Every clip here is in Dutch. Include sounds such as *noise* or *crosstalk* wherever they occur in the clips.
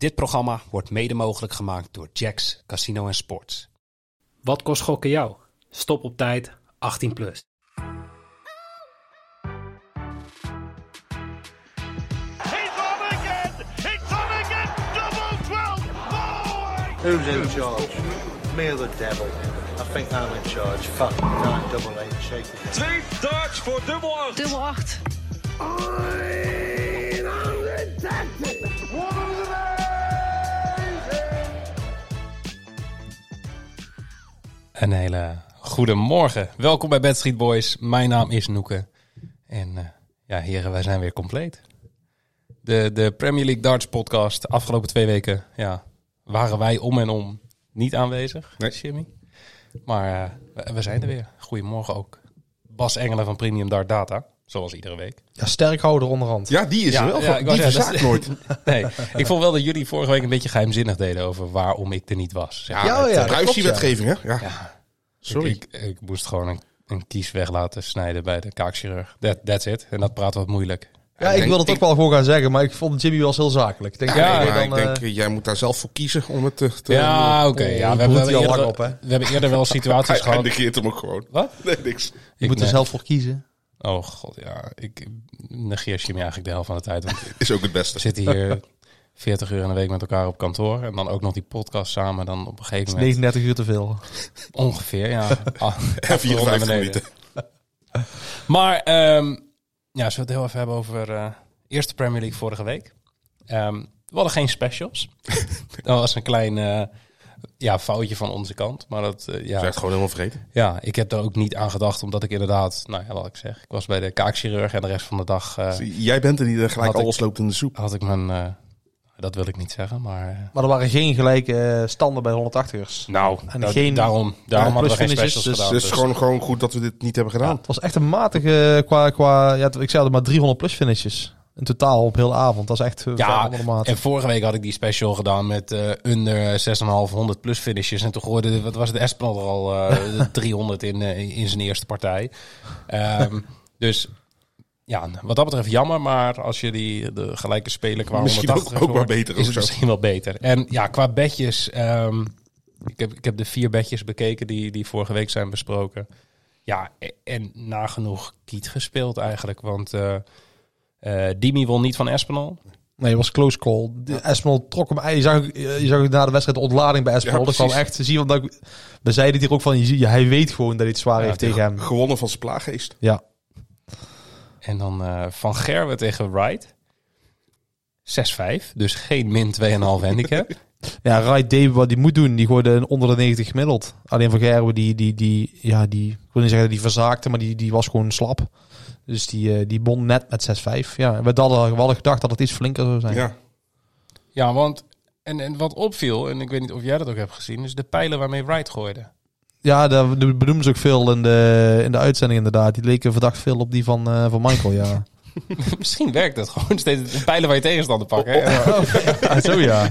Dit programma wordt mede mogelijk gemaakt door Jacks Casino en Sports. Wat kost gokken jou? Stop op tijd, 18 plus. He's on again! It's on again! Double 12! Who's in charge? Me or the devil? I think I'm in charge. Fuck, nine double eight, shake it. Twee darts voor dubbel 8. Dubbel 8. Een hele goede morgen. Welkom bij Bad Street Boys. Mijn naam is Noeke. En eh, ja, heren, wij zijn weer compleet. De, de Premier League Darts podcast. De afgelopen twee weken ja, waren wij om en om niet aanwezig, Nee. Jimmy. Maar eh, we, we zijn er weer. Goedemorgen ook. Bas Engelen van Premium Dart Data. Zoals iedere week. Ja, sterkhouder onderhand. Ja, die is Ja, er wel. ja, van. ik die dat nooit. *laughs* Nee, ik vond wel dat jullie vorige week een beetje geheimzinnig deden over waarom ik er niet was. Zeg Ja, maar. Ja, het, ja, eh, privacywetgeving, hè? Ja. Ja. Sorry. Ik, ik, ik moest gewoon een, een kies weg laten snijden bij de kaakchirurg. That, that's it. En dat praat wat moeilijk. Ja, ik ik denk- wil het ook ik- wel gewoon gaan zeggen, maar ik vond Jimmy was heel zakelijk. Ik denk, Ja, dan, ik eh, denk, eh, jij moet daar zelf voor kiezen om het te... te Ja, oké. oh, ja, je we, hebben eerder, lang op, hè? we hebben eerder wel *laughs* situaties Hij, hij gehad. negeert hem ook gewoon. Wat? Nee, niks. je Ik moet er zelf voor kiezen. Oh god, ja. Ik negeer Jimmy eigenlijk de helft van de tijd. Want *laughs* Is ook het we beste. zitten hier 40 uur in de week met elkaar op kantoor. En dan ook nog die podcast samen. Dan op een gegeven moment 39 uur te veel. ongeveer, ja. *laughs* Ah, En afgerond naar 54 beneden. minuten. *laughs* Maar ehm, ja, zullen we het heel even hebben over eh eerste Premier League vorige week. Ehm, we hadden geen specials. dat was een klein eh, ja, foutje van onze kant. Maar dat, eh, Ze ja, het gewoon helemaal vergeten. ja, ik heb er ook niet aan gedacht. Omdat ik inderdaad, nou ja, wat ik zeg. Ik was bij de kaakchirurg en de rest van de dag eh, Jij bent er die er gelijk ik- alles loopt in de soep. had ik mijn... eh, dat wil ik niet zeggen, maar... eh, Maar er waren geen gelijke standen bij de 180ers. nou, En geen- daarom, daarom hadden we geen specials dus- gedaan. Dus dus- gewoon, gewoon goed dat we dit niet hebben gedaan. Het was echt een matige qua, qua ja, ik zei het maar 300 plus finishes. In totaal op heel de avond. Dat is echt ver Ja, onder de maat. en vorige week had ik die special gedaan met eh, under 6,500 plus finishes. En toen gooide, wat was het, Espinal er al eh, *laughs* 300 in, eh, in zijn eerste partij. Ehm, dus ja, wat dat betreft jammer. Maar als je die de gelijke speler qua Misschien 180 ook- ook hoort, wel beter is of het zo. misschien wel beter. En ja, qua bedjes. ehm, ik, heb, ik heb de vier bedjes bekeken die, die vorige week zijn besproken. Ja, e- en nagenoeg kiet gespeeld eigenlijk. Want eh eh, Dimi won niet van Espinal. Nee, het was close call. De Espinal trok hem. Je zag, je zag na de wedstrijd de ontlading bij Espinal. Ja, dat kwam echt te zien. Want ik- we zeiden het hier ook van. Je, ziet- hij weet gewoon dat hij het zwaar Ja, heeft tegen hem. Gewonnen van zijn plaaggeest. Ja. En dan eh, Van Gerwen tegen Wright. 6-5, dus geen min 2,5 handicap. *laughs* Ja, Wright deed wat hij moet doen. Die gooide een onder de 90 gemiddeld. Alleen van Gerwen, die, die, die, ja, die, ik wil niet zeggen dat die verzaakte, maar die, die was gewoon slap. Dus die, eh, die bond net met 6-5. Ja, we hadden, we hadden gedacht dat het iets flinker zou zijn. Ja. ja, want en, en wat opviel, en ik weet niet of jij dat ook hebt gezien, is de pijlen waarmee Wright gooide. Ja, daar benoemen ze ook veel in de, in de uitzending inderdaad. Die leken verdacht veel op die van, eh, van Michael, ja. *laughs* Misschien werkt het gewoon steeds de pijlen waar je tegenstander pakt. Hè? ja *laughs* zo ja.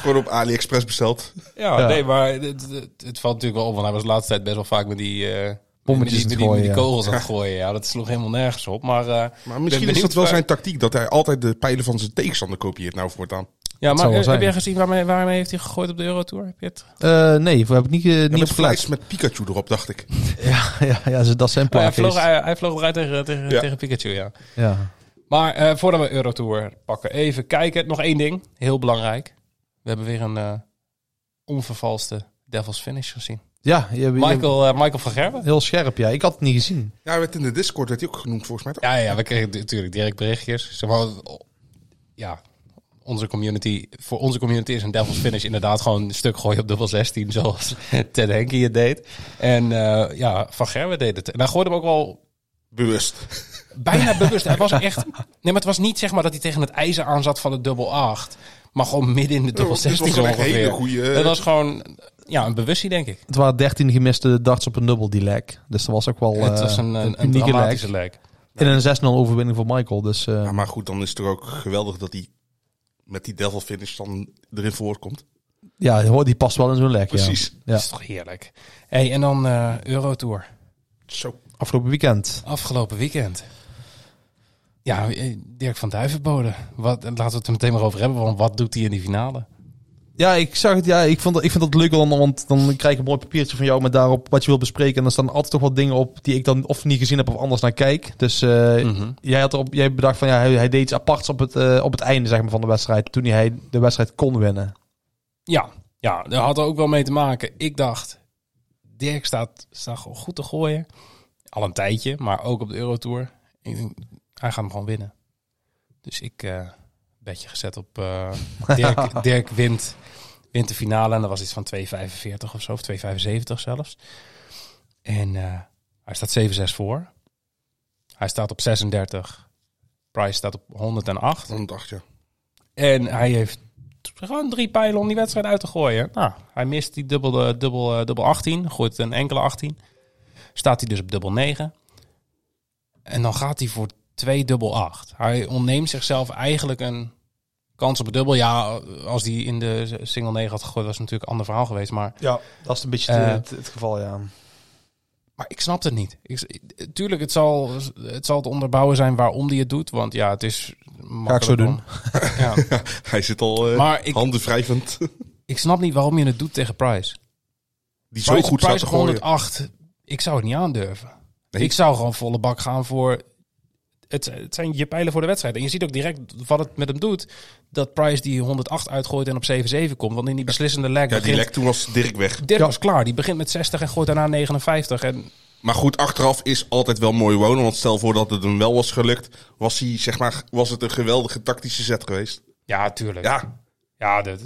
Gewoon op AliExpress besteld. Ja, Ja. nee, maar het, het, het valt natuurlijk wel op, want hij was de laatste tijd best wel vaak met die, eh Bommetjes met die, die, die gooien, ja. kogels aan het *laughs* gooien. Ja, dat sloeg helemaal nergens op. Maar, eh, Maar misschien is dat wel waar- zijn tactiek. Dat hij altijd de pijlen van zijn tegenstander kopieert nou voortaan. ja, maar eh, heb jij gezien waarmee, waarmee heeft hij gegooid op de Eurotour? Heb je het? Eh, nee, we hebben niet, En niet met met Pikachu erop, dacht ik. *laughs* Ja, ja, ja, dat zijn Oh, hij, plaatjes. vloog, hij, hij vloog eruit tegen, tegen, Ja. tegen Pikachu, ja. Ja. Maar eh, voordat we Eurotour pakken, even kijken. Nog één ding, heel belangrijk. We hebben weer een onvervalste Devil's Finish gezien. Ja, je, je- Michael, eh, Michael van Gerwen. heel scherp, ja. Ik had het niet gezien. Ja, werd in de Discord werd hij ook genoemd volgens mij. toch? Ja, ja, we kregen natuurlijk direct berichtjes. Zeg maar, ja, onze community, voor onze community is een Devil's Finish inderdaad gewoon een stuk gooien op dubbel 16, zoals *laughs* Ted Henke het deed. En eh, ja, Van Gerwen deed het. En hij gooide hem ook wel Bewust. bijna *laughs* bewust. Hij was echt. Nee, maar het was niet zeg maar dat hij tegen het ijzer aan zat van de dubbel 8. Maar gewoon midden in de dubbel het was 16 zo gewoon echt een hele ongeveer. goede- Het was gewoon ja, een bewustie, denk ik. Het waren 13 gemiste darts op een dubbel, die leg. Dus dat was ook wel het eh, was een, een, een unieke dramatische. In een 6-0 overwinning voor Michael. Dus eh, Ja, maar goed, dan is het toch ook geweldig dat hij met die devil finish dan erin voorkomt. ja, hoor, die past wel in zo'n leg. Precies. Ja. Dat is toch heerlijk. Hey, en dan eh Eurotour. Zo. Afgelopen weekend. Afgelopen weekend. Ja, eh, Dirk van Duivenbode. Wat, laten we het er meteen maar over hebben. Want wat doet hij in die finale? Ja, ik zag het. Ja, ik vond, ik vind dat leuk, dan, want dan krijg ik een mooi papiertje van jou met daarop wat je wil bespreken. En dan staan altijd toch wat dingen op die ik dan of niet gezien heb of anders naar kijk. Dus eh, Mhm. jij had erop, jij bedacht van ja, hij, hij deed iets aparts op het, eh, op het einde zeg maar, van de wedstrijd. Toen hij de wedstrijd kon winnen. Ja, ja, daar had er ook wel mee te maken. Ik dacht, Dirk staat, staat gewoon goed te gooien. Al een tijdje, maar ook op de Eurotour. Ik denk, hij gaat hem gewoon winnen. Dus ik eh bedje gezet op *laughs* Dirk, Dirk wint, wint de finale. En dat was iets van 2,45 of zo, of 2,75 zelfs. En eh, hij staat 7-6 voor. Hij staat op 36. Price staat op 108. Dan dacht je. En hij heeft gewoon drie pijlen om die wedstrijd uit te gooien. Nou, hij mist die dubbel, eh, dubbel, eh, dubbel 18. Gooit een enkele 18. Staat hij dus op dubbel 9. En dan gaat hij voor twee dubbel 8. Hij ontneemt zichzelf eigenlijk een kans op een dubbel. Ja, als hij in de single 9 had gegooid, was het natuurlijk een ander verhaal geweest. Maar, Ja, dat is een beetje Eh, het, het geval, ja. maar ik snap het niet. Ik, tuurlijk, het zal, het zal te onderbouwen zijn waarom hij het doet. Want ja, het is Ga ik zo doen. *laughs* Ja. *laughs* Hij zit al eh, Maar ik- handen wrijvend. *laughs* Ik snap niet waarom je het doet tegen Price. Die zo Price, goed staat Price te gooien. 108. Ik zou het niet aandurven. Nee. Ik zou gewoon volle bak gaan voor... Het, het zijn je pijlen voor de wedstrijd. En je ziet ook direct wat het met hem doet. Dat Price die 108 uitgooit en op 7-7 komt. Want in die beslissende leg Ja, die lek toen was Dirk weg. Dirk Ja. was klaar. Die begint met 60 en gooit daarna 59. En Maar goed, achteraf is altijd wel mooi wonen. Want stel voor dat het hem wel was gelukt, was, hij, zeg maar, was het een geweldige tactische zet geweest. ja, tuurlijk. Ja, Ja, dat,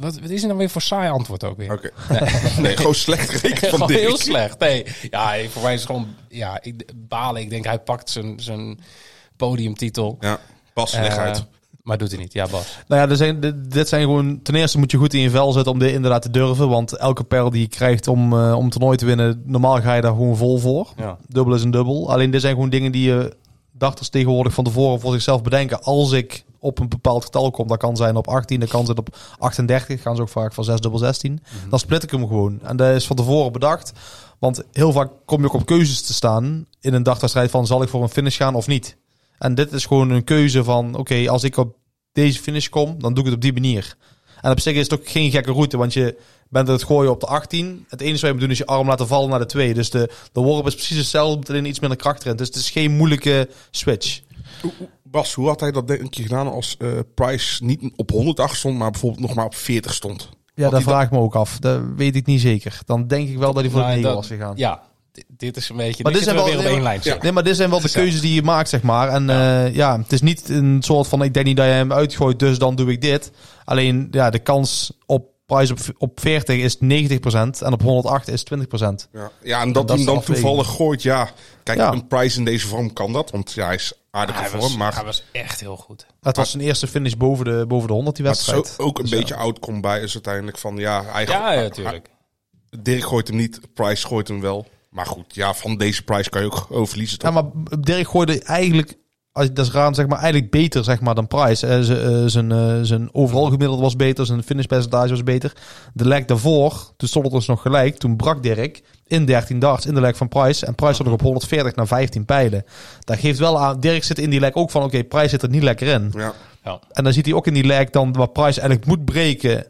wat, wat is er dan weer voor saai antwoord ook weer? oké. Nee. *laughs* gewoon slecht rekenen van *laughs* heel slecht. Nee, ja, voor mij is het gewoon ja, ik, balen. Ik denk hij pakt zijn, zijn podiumtitel. Ja, pas, leg Eh, uit. Maar doet hij niet. Ja, Bas. Nou ja, er zijn, dit, dit zijn gewoon... Ten eerste moet je goed in je vel zitten om dit inderdaad te durven. Want elke perl die je krijgt om, eh, om een toernooi te winnen... Normaal ga je daar gewoon vol voor. Ja. Dubbel is een dubbel. Alleen dit zijn gewoon dingen die je dachters tegenwoordig van tevoren voor zichzelf bedenken. Als ik op een bepaald getal kom, dat kan zijn op 18, dat kan zijn op 38. Gaan ze ook vaak van 6 dubbel 16. Dan split ik hem gewoon. En dat is van tevoren bedacht. Want heel vaak kom je ook op keuzes te staan in een dagwedstrijd van zal ik voor een finish gaan of niet. En dit is gewoon een keuze van oké, als ik op deze finish kom, dan doe ik het op die manier. En op zich is het ook geen gekke route, want je bent het gooien op de 18. Het enige wat je moet doen is je arm laten vallen naar de 2. Dus de, de worp is precies hetzelfde, met alleen iets minder kracht erin. Dus het is geen moeilijke switch. Bas, hoe had hij dat denk je gedaan als eh, Price niet op 108 stond, maar bijvoorbeeld nog maar op 40 stond? Ja, Had dat vraag ik me ook af. Dat weet ik niet zeker. Dan denk ik wel dat hij voor Nou, de 9 dat- was gegaan. Ja, dit, is een beetje... Maar dit dit zijn zijn wel- weer op één ja, lijn. zitten. Nee, maar dit zijn wel de keuzes die je maakt, zeg maar. En ja. ja, het is niet een soort van, ik denk niet dat je hem uitgooit, dus dan doe ik dit. Alleen, ja, de kans op prijs op, op 40 is 90% en op 108 is 20%. Ja, ja en dat, dat hij dan toevallig gooit, ja. Kijk, Ja. een Price in deze vorm kan dat, want ja, hij is aardig in Hij vorm. was, maar hij was echt heel goed. Het was zijn eerste finish boven de, boven de 100 die wedstrijd. ook, ook een Dus ja. beetje outcome bij is uiteindelijk van, ja, hij Ja, ja, natuurlijk. Dirk gooit hem niet, Price gooit hem wel. Maar goed, ja, van deze Price kan je ook over verliezen. Ja, Toch? maar Dirk gooide eigenlijk, als dat is raar, zeg maar, eigenlijk beter zeg maar, dan Price. Eh, zijn, eh, zijn overal gemiddelde was beter, zijn finishpercentage was beter. De leg daarvoor, toen stond het dus nog gelijk. Toen brak Dirk in 13 darts in de leg van Price. En Price stond nog op 140 naar 15 pijlen. Dat geeft wel aan, Dirk zit in die leg ook van, oké, Price zit er niet lekker in. Ja. Ja. En dan ziet hij ook in die leg dan waar Price eigenlijk moet breken.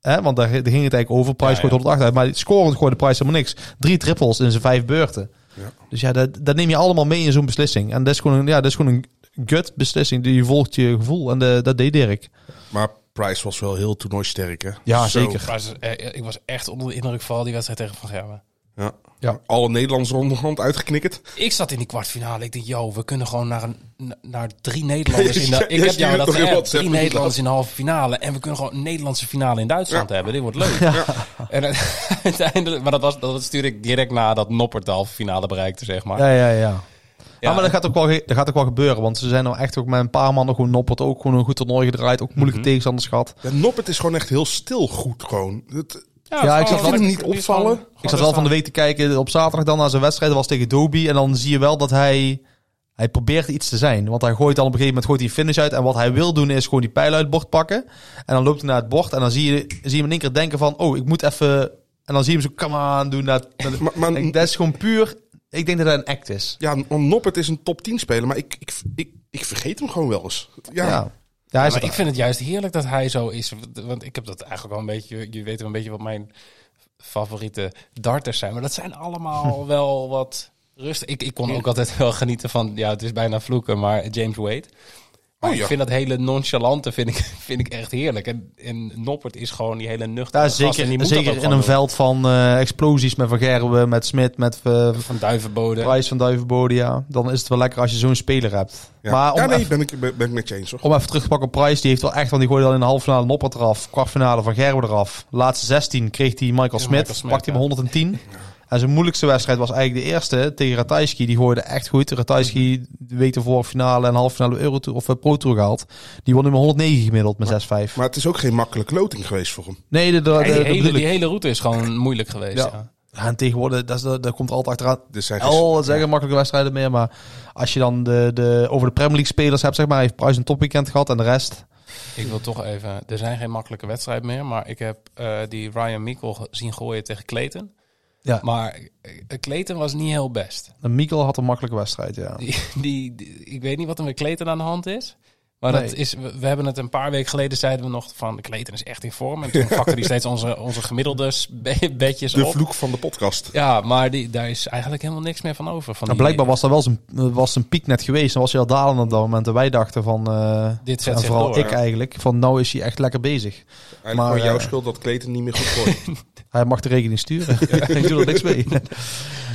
Hè? Want daar, daar ging het eigenlijk over. Price Ja, gooit ja. 108 uit. Maar scorend gooide Price helemaal niks. Drie trippels in zijn vijf beurten. Ja. Dus ja, dat, dat neem je allemaal mee in zo'n beslissing. En dat is gewoon een, ja, dat is gewoon een gut beslissing. Die volgt je gevoel. En de, dat deed Dirk. Maar Price was wel heel toernooisterk, hè? Ja, Zo. zeker. Maar ze- eh, ik was echt onder de indruk van die wedstrijd tegen Van Gerwen. Ja. Ja. Alle Nederlanders onderhand uitgeknikkerd. Ik zat in die kwartfinale. Ik dacht, yo, we kunnen gewoon naar, een, naar drie Nederlanders *laughs* in de... Ja, Ik heb jou dat. WhatsApp, Drie Nederlanders in de halve finale. En we kunnen gewoon een Nederlandse finale in Duitsland Ja. hebben. Dit wordt leuk. *laughs* *laughs* En uiteindelijk... Maar dat, was, dat stuurde ik direct na dat Noppert de halve finale bereikte, zeg maar. Ja, ja, ja. Ja. Ja, maar dat gaat, ook wel, dat gaat ook wel gebeuren. Want ze zijn nou echt ook met een paar mannen gewoon noppert. Ook gewoon een goed toernooi gedraaid. Ook moeilijke Mhm. tegenstanders gehad. Ja, Noppert is gewoon echt heel stil goed gewoon. Het, Ja, ik zat wel- niet niet opvallen. Ik zat wel van de week te kijken op zaterdag dan naar zijn wedstrijd. Dat was tegen Doby. En dan zie je wel dat hij... Hij probeert iets te zijn. Want hij gooit dan op een gegeven moment gooit hij een finish uit. En wat hij wil doen is gewoon die pijl uit het bord pakken. En dan loopt hij naar het bord. En dan zie je, zie je hem in één keer denken van... Oh, ik moet even... En dan zie je hem zo, come on, doen. Dat, *laughs* dat, Maar, maar Ik- dat is gewoon puur... Ik denk dat dat een act is. ja, want Noppert is een top 10 speler, maar ik, ik, ik ik vergeet hem gewoon wel eens. Ja, Ja, ja. maar ik vind het juist heerlijk dat hij zo is. Want ik heb dat eigenlijk wel een beetje... Je weet wel een beetje wat mijn favoriete darters zijn. Maar dat zijn allemaal *laughs* wel wat rustig. Ik, ik kon ook altijd wel genieten van... Ja, het is bijna vloeken, maar James Wade. Maar Oh, ja. ik vind dat hele nonchalante vind ik, *laughs* vind ik echt heerlijk. En, en Noppert is gewoon die hele nuchtere Ja, gast. En die zeker moet dat zeker ook in een doen. veld van eh, explosies met Van Gerwen, met Smit, met eh Van Duivenbode. Prijs van Duivenbode. Ja. Dan is het wel lekker als je zo'n speler hebt. ja. Maar om, ja nee, even, ben ik, ben, ben ik met je eens hoor. om even terug te pakken op Price, die heeft wel echt, want die gooide al in de halve finale Noppert eraf, kwartfinale van Gerwen eraf. Laatste 16 kreeg hij Michael Ja, Smit, Michael Smit, pakte hij ja. hem 110. En zijn moeilijkste wedstrijd was eigenlijk de eerste tegen Ratajski. Die gooide echt goed. Ratajski de week ervoor finale en halve finale Euro of eh, Pro Tour gehaald. Die won hem 109 gemiddeld met 6-5. Maar het is ook geen makkelijke loting geweest voor hem. Nee, de, hele, die hele route is gewoon *laughs* moeilijk geweest. Ja. Ja. Ja, en tegenwoordig, dat, is, de- dat komt altijd achteraan. Dus zijn Al zeggen makkelijke wedstrijden meer. Maar als je dan de, de, over de Premier League spelers hebt, zeg maar, heeft Price een topweekend gehad en de rest. Ik wil toch even... Er zijn geen makkelijke wedstrijden meer. Maar ik heb eh, die Ryan Mikkel zien gooien tegen Clayton. Ja. Maar eh, Clayton was niet heel best. En Mikkel had een makkelijke wedstrijd, ja. Die, die, die- ik weet niet wat er met Clayton aan de hand is. Maar Nee. dat is, we, we hebben het een paar weken geleden zeiden we nog van Clayton is echt in vorm. En toen *laughs* pakte hij steeds onze, onze gemiddelde bedjes De op. vloek van de podcast. Ja, maar die, daar is eigenlijk helemaal niks meer van over. Van Nou, blijkbaar was dat wel zijn, was zijn piek net geweest. En was hij al dalend op dat moment. En wij dachten van, eh, Dit zet en vooral door, ik ja. eigenlijk, van nou is hij echt lekker bezig. Eigenlijk Maar, jouw eh, schuld dat Kleten niet meer goed gooit. *laughs* Hij mag de rekening sturen. *laughs* ik doe er niks mee.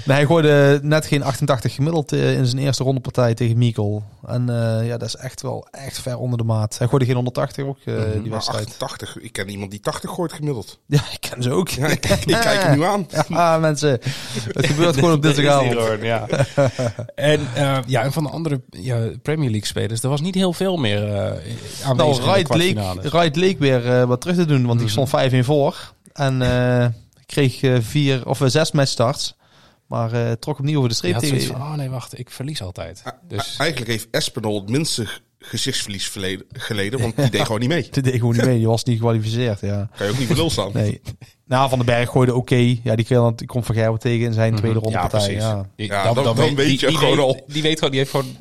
Nee, hij gooide net geen 88 gemiddeld eh, in zijn eerste rondepartij tegen Mikkel. En eh, ja, dat is echt wel echt ver onder de maat. Hij gooide geen 180 ook, eh, die maar wedstrijd. 88, ik ken iemand die 80 gooit gemiddeld. Ja, ik ken ze ook. Ja, ik, ik kijk hem nu aan. *laughs* Ja, mensen. Het gebeurt gewoon op dinsdagavond. hoor, ja. *laughs* en, eh, ja, en van de andere ja, Premier League spelers, er was niet heel veel meer eh aanwezig Nou, Wright leek. Wright leek weer eh, wat terug te doen, want die Mhm. stond 5-1 voor. En eh, kreeg eh, vier of zes matchstarts. Maar eh, trok hem niet over de streep tegen. van, oh nee, wacht, ik verlies altijd. Dus Eigenlijk heeft Espinol het minste gezichtsverlies verleden- geleden, want die *laughs* deed gewoon niet mee. Die deed gewoon niet mee. Die was niet gekwalificeerd, ja. Kan je ook niet voor lul staan. Nee. Nou, Van den Berg gooide oké. Ja, die, kreeg- die komt Van Gerwen tegen in zijn tweede ronde Mhm. ja, partij. precies. Ja. Dan- dan weet je die, gewoon weet, al. Die weet gewoon, die heeft gewoon,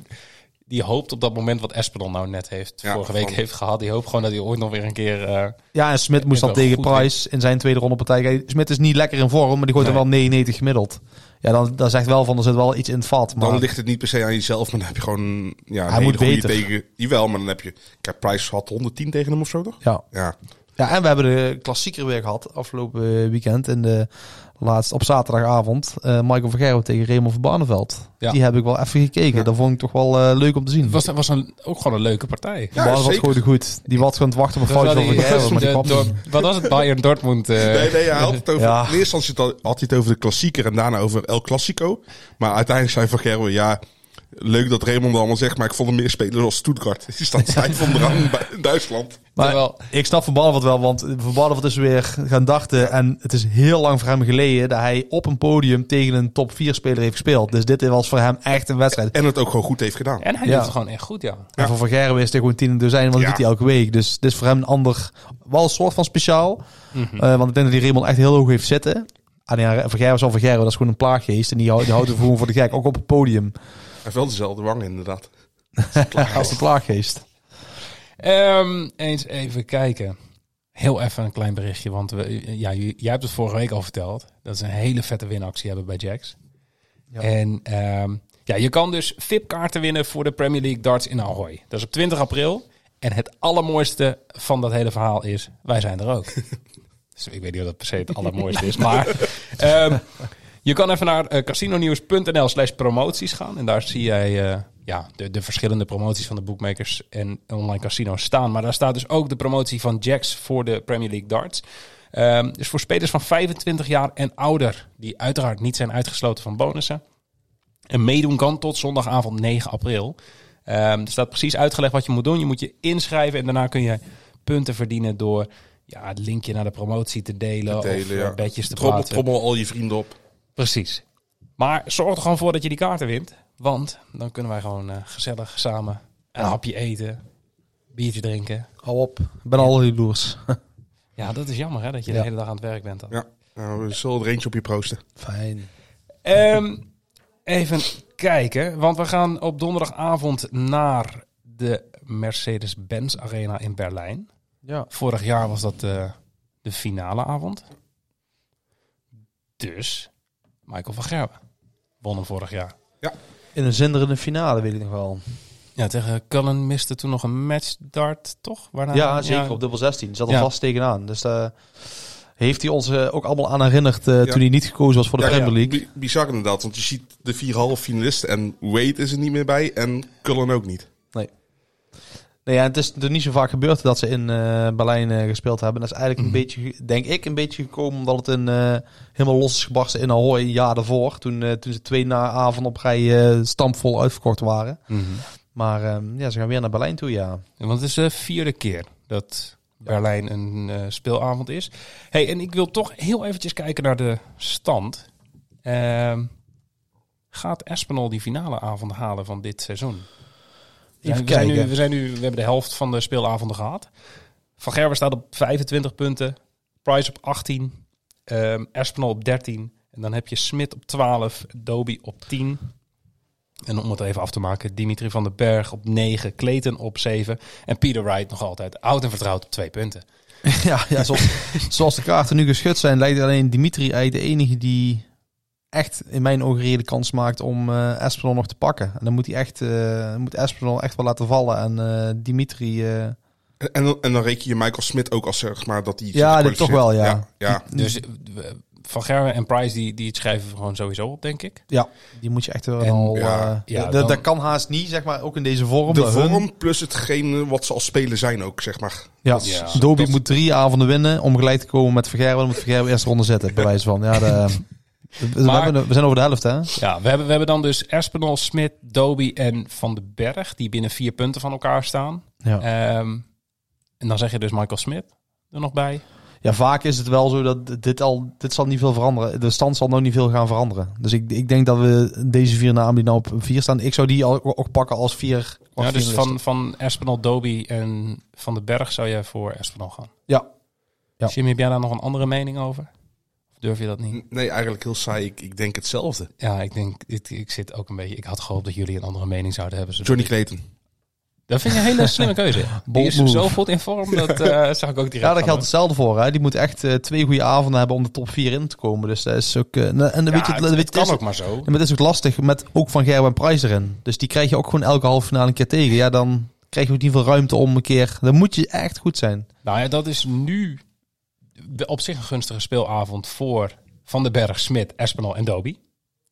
die hoopt op dat moment wat Espinol nou net heeft, Ja, vorige week van- heeft gehad. Die hoopt gewoon dat hij ooit nog weer een keer... eh, ja, en Smit moest dan tegen Price in zijn tweede ronde partij. Smit is niet lekker in vorm, maar die gooit er wel 99 gemiddeld. Ja, dan, dan zegt wel van, er zit wel iets in het vat. Maar Dan ligt het niet per se aan jezelf, maar dan heb je gewoon ja, Hij hele moet goede beter. tegen. Jawel, maar dan heb je. Kijk, Price had 110 tegen hem of zo, toch? ja. Ja. Ja, en we hebben de klassieker weer gehad afgelopen weekend. In de laatste, op zaterdagavond. eh, Michael van Gerwen tegen Raymond van Barneveld. Ja. Die heb ik wel even gekeken. Ja. Dat vond ik toch wel eh, leuk om te zien. Het was, was een, ook gewoon een leuke partij. Ja, zeker. gooide goed. Die was gewoon te wachten op een Dat fout was van maar die kwam niet. Wat was het? Bayern Dortmund. eh, Nee, nee, hij had het over. Ja. In eerste instantie had had hij het over de klassieker en daarna over El Clasico. Maar uiteindelijk zei Van Gerwen, ja. Leuk dat Raymond allemaal zegt, maar ik vond hem meer spelen als Stuttgart. Die staat stijf onderaan bij- in Duitsland. Maar Terwijl- ik snap Van Barneveld wel, want Van Barneveld is weer gaan dachten. En het is heel lang voor hem geleden dat hij op een podium tegen een top 4 speler heeft gespeeld. Dus dit was voor hem echt een wedstrijd. En het ook gewoon goed heeft gedaan. En hij Ja. doet het gewoon echt goed, ja. En voor Van Gerwen is het gewoon tien in dozijn, want dat doet hij elke week. Dus dit is voor hem een ander, wel een soort van speciaal. Mhm. Eh, want ik denk dat die Raymond echt heel hoog heeft zitten. Ah, ja, Van Gerwen is al Van Gerwen, dat is gewoon een plaaggeest. En die, houdt- die houdt er gewoon voor de gek, ook op het podium. Hij heeft wel dezelfde wangen, inderdaad. *laughs* Als de plaaggeest. Ehm, eens even kijken. Heel even een klein berichtje, want we, ja, j- jij hebt het vorige week al verteld. Dat ze een hele vette winactie hebben bij Jacks. Ja. En ehm, ja, je kan dus VIP-kaarten winnen voor de Premier League darts in Ahoy. Dat is op 20 april. En het allermooiste van dat hele verhaal is, wij zijn er ook. *laughs* dus ik weet niet of dat per se het allermooiste is, *laughs* maar... ehm, je kan even naar eh, casinonews.nl slash promoties gaan. En daar zie jij eh, ja, de, de verschillende promoties van de bookmakers en online casino's staan. Maar daar staat dus ook de promotie van Jacks voor de Premier League darts. Ehm, dus voor spelers van 25 jaar en ouder, die uiteraard niet zijn uitgesloten van bonussen. En meedoen kan tot zondagavond 9 april. Ehm, er staat precies uitgelegd wat je moet doen. Je moet je inschrijven en daarna kun je punten verdienen door ja, het linkje naar de promotie te delen, Te delen, of eh, ja. bedjes te Trommel, plaatsen. trommel al je vrienden op. Precies. Maar zorg er gewoon voor dat je die kaarten wint. Want dan kunnen wij gewoon eh, gezellig samen een hapje eten, biertje drinken. Hou op, ik ben al jaloers. *laughs* Ja, dat is jammer hè, dat je Ja. de hele dag aan het werk bent dan. Ja. Nou, we zullen er eentje op je proosten. Fijn. Ehm, even kijken, want we gaan op donderdagavond naar de Mercedes-Benz Arena in Berlijn. Ja. Vorig jaar was dat de, de finale avond. Dus Michael van Gerwen won hem vorig jaar. In een zinderende finale, weet ik nog wel. Ja, tegen Cullen miste toen nog een matchdart, toch? Waarna, Ja, zeker. Op dubbel 16. Zat er Ja. vast tegenaan. Dus daar heeft hij ons eh, ook allemaal aan herinnerd eh, Ja. toen hij niet gekozen was voor de Ja, Premier ja, League. bi- bizar inderdaad, want je ziet de vier halve finalisten en Wade is er niet meer bij en Cullen ook niet. Nee, ja, het is er niet zo vaak gebeurd dat ze in eh, Berlijn eh, gespeeld hebben. Dat is eigenlijk Mhm. een beetje, ge- denk ik, een beetje gekomen omdat het een, eh, helemaal los is gebarsten in Ahoy een jaar daarvoor. Toen, toen ze twee na avond op rij stampvol uitverkocht waren. Mhm. Maar ehm, ja, ze gaan weer naar Berlijn toe, ja. Want het is de vierde keer dat Berlijn een speelavond is. Hey, en ik wil toch heel eventjes kijken naar de stand. Ehm, gaat Espinol die finale avond halen van dit seizoen? Even we, zijn nu, kijken. we, zijn nu, we hebben de helft van de speelavonden gehad. Van Gerber staat op 25 punten. Price op 18. ehm Espinol op 13. En dan heb je Smit op 12. Doby op 10. En om het even af te maken, Dimitri van den Berg op 9. Clayton op 7. En Peter Wright nog altijd oud en vertrouwd op 2 punten. *laughs* ja, ja zoals, *laughs* zoals de kaarten nu geschud zijn, lijkt alleen Dimitri eigenlijk de enige die echt in mijn ogen reële kans maakt om eh Espinol nog te pakken. En dan moet hij echt, eh, dan moet Espinol echt wel laten vallen. En eh, Dimitri, eh, En, en, dan- en dan reken je Michael Smit ook als zeg maar dat hij Ja, dit kwalificeert. toch wel, ja. ja. ja. Dus Van Gerwen en Price, die, die schrijven we gewoon sowieso op, denk ik. ja, die moet je echt wel En, al... ja, eh, ja, dat- dan- dat kan haast niet, zeg maar, ook in deze vorm. De Dat hun- vorm plus hetgene wat ze als spelen zijn ook, zeg maar. Ja, Dat Ja. Doby dat- moet drie avonden winnen om gelijk te komen met Vergerwen. Dan moet Vergerwen eerst ronde zetten, bij wijze van. Ja, de, we, Maar- we zijn over de helft, hè? Ja, we hebben, we hebben dan dus Espinol, Smit, Doby en Van den Berg, die binnen vier punten van elkaar staan. Ja. Ehm, en dan zeg je dus Michael Smit er nog bij. Ja, vaak is het wel zo dat dit al, dit zal niet veel veranderen. De stand zal nog niet veel gaan veranderen. Dus ik, ik denk dat we deze vier namen die nou op vier staan, ik zou die al, ook pakken als vier. Ja, dus van, van Espinol, Doby en Van den Berg zou jij voor Espinol gaan. Ja. Ja. Jimmy, heb jij daar nog een andere mening over? Durf je dat niet? Nee, eigenlijk heel saai. Ik, ik denk hetzelfde. Ja, ik denk, ik, ik zit ook een beetje. Ik had gehoopt dat jullie een andere mening zouden hebben. Johnny Clayton. Dat vind je een hele slimme keuze. *laughs* Die is zo goed in vorm, dat eh *laughs* zag ik ook direct. Ja, daar geldt hetzelfde voor. Hè. Die moet echt eh, twee goede avonden hebben om de top 4 in te komen. Dus dat is ook. eh, en dan weet je, het, het, weet het kan is- ook maar zo. Maar het is ook lastig met ook van Gerben en Prijs erin. Dus die krijg je ook gewoon elke halve finale een keer tegen. Ja, dan krijg je ook niet veel ruimte om een keer. Dan moet je echt goed zijn. Nou ja, dat is nu op zich een gunstige speelavond voor Van den Berg, Smit, Espinal en Doby.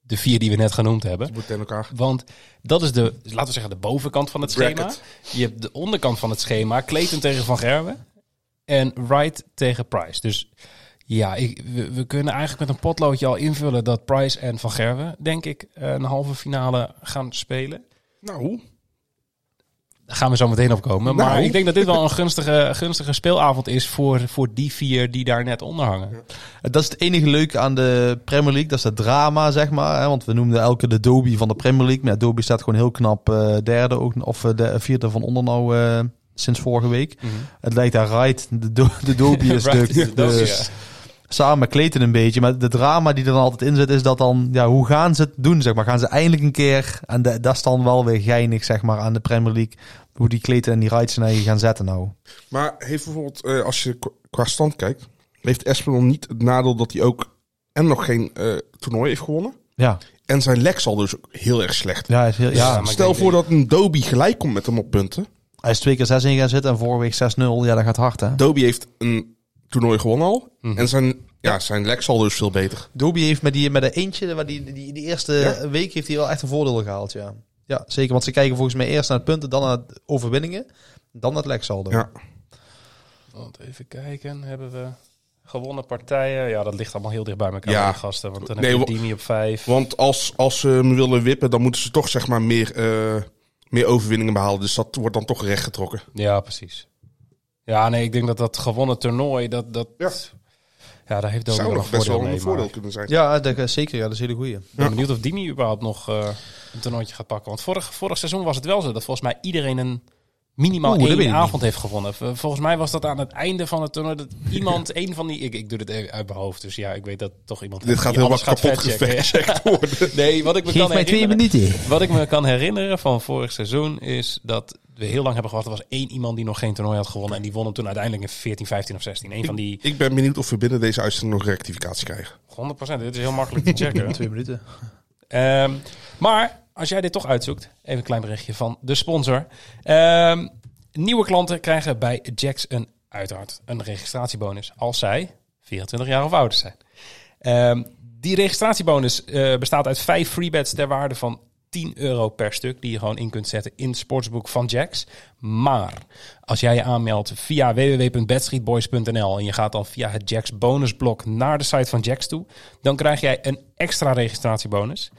De vier die we net genoemd hebben. Ze moeten tegen elkaar. Want dat is de, laten we zeggen, de bovenkant van het schema. Je hebt de onderkant van het schema. Clayton tegen Van Gerwen. En Wright tegen Price. Dus ja, ik, we, we kunnen eigenlijk met een potloodje al invullen dat Price en Van Gerwen, denk ik, een halve finale gaan spelen. Nou, Daar gaan we zo meteen op komen. Nou. Maar ik denk dat dit wel een gunstige, gunstige speelavond is voor, voor die vier die daar net onder hangen. Dat is het enige leuke aan de Premier League. Dat is het drama, zeg maar. Hè? Want we noemden elke de Doby van de Premier League. Maar ja, staat gewoon heel knap eh, derde. Ook, of eh, de vierde van onder nou eh, sinds vorige week. Het lijkt daar right. De, do, de is Right de, de *laughs* ja. samen Clayton een beetje. Maar de drama die er dan altijd in zit, is dat dan... Ja, hoe gaan ze het doen, zeg maar? Gaan ze eindelijk een keer... En de, dat is dan wel weer geinig, zeg maar, aan de Premier League. Hoe die Clayton en die Wright zijn eigen gaan zetten nou. maar heeft bijvoorbeeld, eh, als je qu- qua stand kijkt, heeft Espinol niet het nadeel dat hij ook en nog geen eh, toernooi heeft gewonnen. Ja, En zijn lek zal dus ook heel erg slecht. ja, is heel, ja, Ja, maar ik Stel voor dat een Doby gelijk komt met hem op punten. hij is twee keer 6 in gaan zitten en vorige week 6-0. Ja, dat gaat hard, hè? Doby heeft een toernooi gewonnen al. Mhm. En zijn, ja, zijn lek zal dus veel beter. Doby heeft met die, met de eentje, waar die, die, die eerste Ja. week heeft hij wel echt een voordeel gehaald, ja. Ja, zeker. Want ze kijken volgens mij eerst naar het punten, dan naar de overwinningen, dan naar het leksaldo. Ja. Want even kijken, hebben we gewonnen partijen? Ja, dat ligt allemaal heel dicht bij elkaar, Ja. die gasten. Want dan Nee, heb je Dimi op vijf. Want als, als ze hem willen wippen, dan moeten ze toch zeg maar meer, eh, meer overwinningen behalen. Dus dat wordt dan toch rechtgetrokken. Ja, precies. Ja, nee, ik denk dat dat gewonnen toernooi, dat... dat ja. Ja. daar heeft Zou een nog best voordeel wel mee. een voordeel maar kunnen zijn. Ja, dat, is zeker. Ja, dat is een hele goeie. Ik ben benieuwd of Dimi überhaupt nog eh, een toernooitje gaat pakken. Want vorig, vorig seizoen was het wel zo dat volgens mij iedereen een minimaal Oeh, één avond heeft gewonnen. Volgens mij was dat aan het einde van het toernooi. Dat iemand, *laughs* een van die... Ik, ik doe dit even uit mijn hoofd, dus ja, ik weet dat toch iemand... Dit gaat die heel wat kapot gefactcheckt *laughs* worden. Nee, wat ik me Geef kan mij twee herinneren... minuten. Wat ik me kan herinneren van vorig seizoen is dat we heel lang hebben gewacht. Er was één iemand die nog geen toernooi had gewonnen. En die won hem toen uiteindelijk in 14, 15 of 16. Een van die Ik ben benieuwd of we binnen deze uitzending nog rectificatie krijgen. 100%. Dit is heel makkelijk te checken. *laughs* Twee minuten. Ehm, maar als jij dit toch uitzoekt, even een klein berichtje van de sponsor. Ehm, nieuwe klanten krijgen bij Jax een uiteraard een registratiebonus als zij 24 jaar of ouder zijn. Ehm, die registratiebonus eh, bestaat uit vijf freebets ter waarde van 10 euro per stuk die je gewoon in kunt zetten in het sportsboek van Jax. Maar als jij je aanmeldt via www.bedstreetboys.nl en je gaat dan via het Jax bonusblok naar de site van Jax toe, dan krijg jij een extra registratiebonus.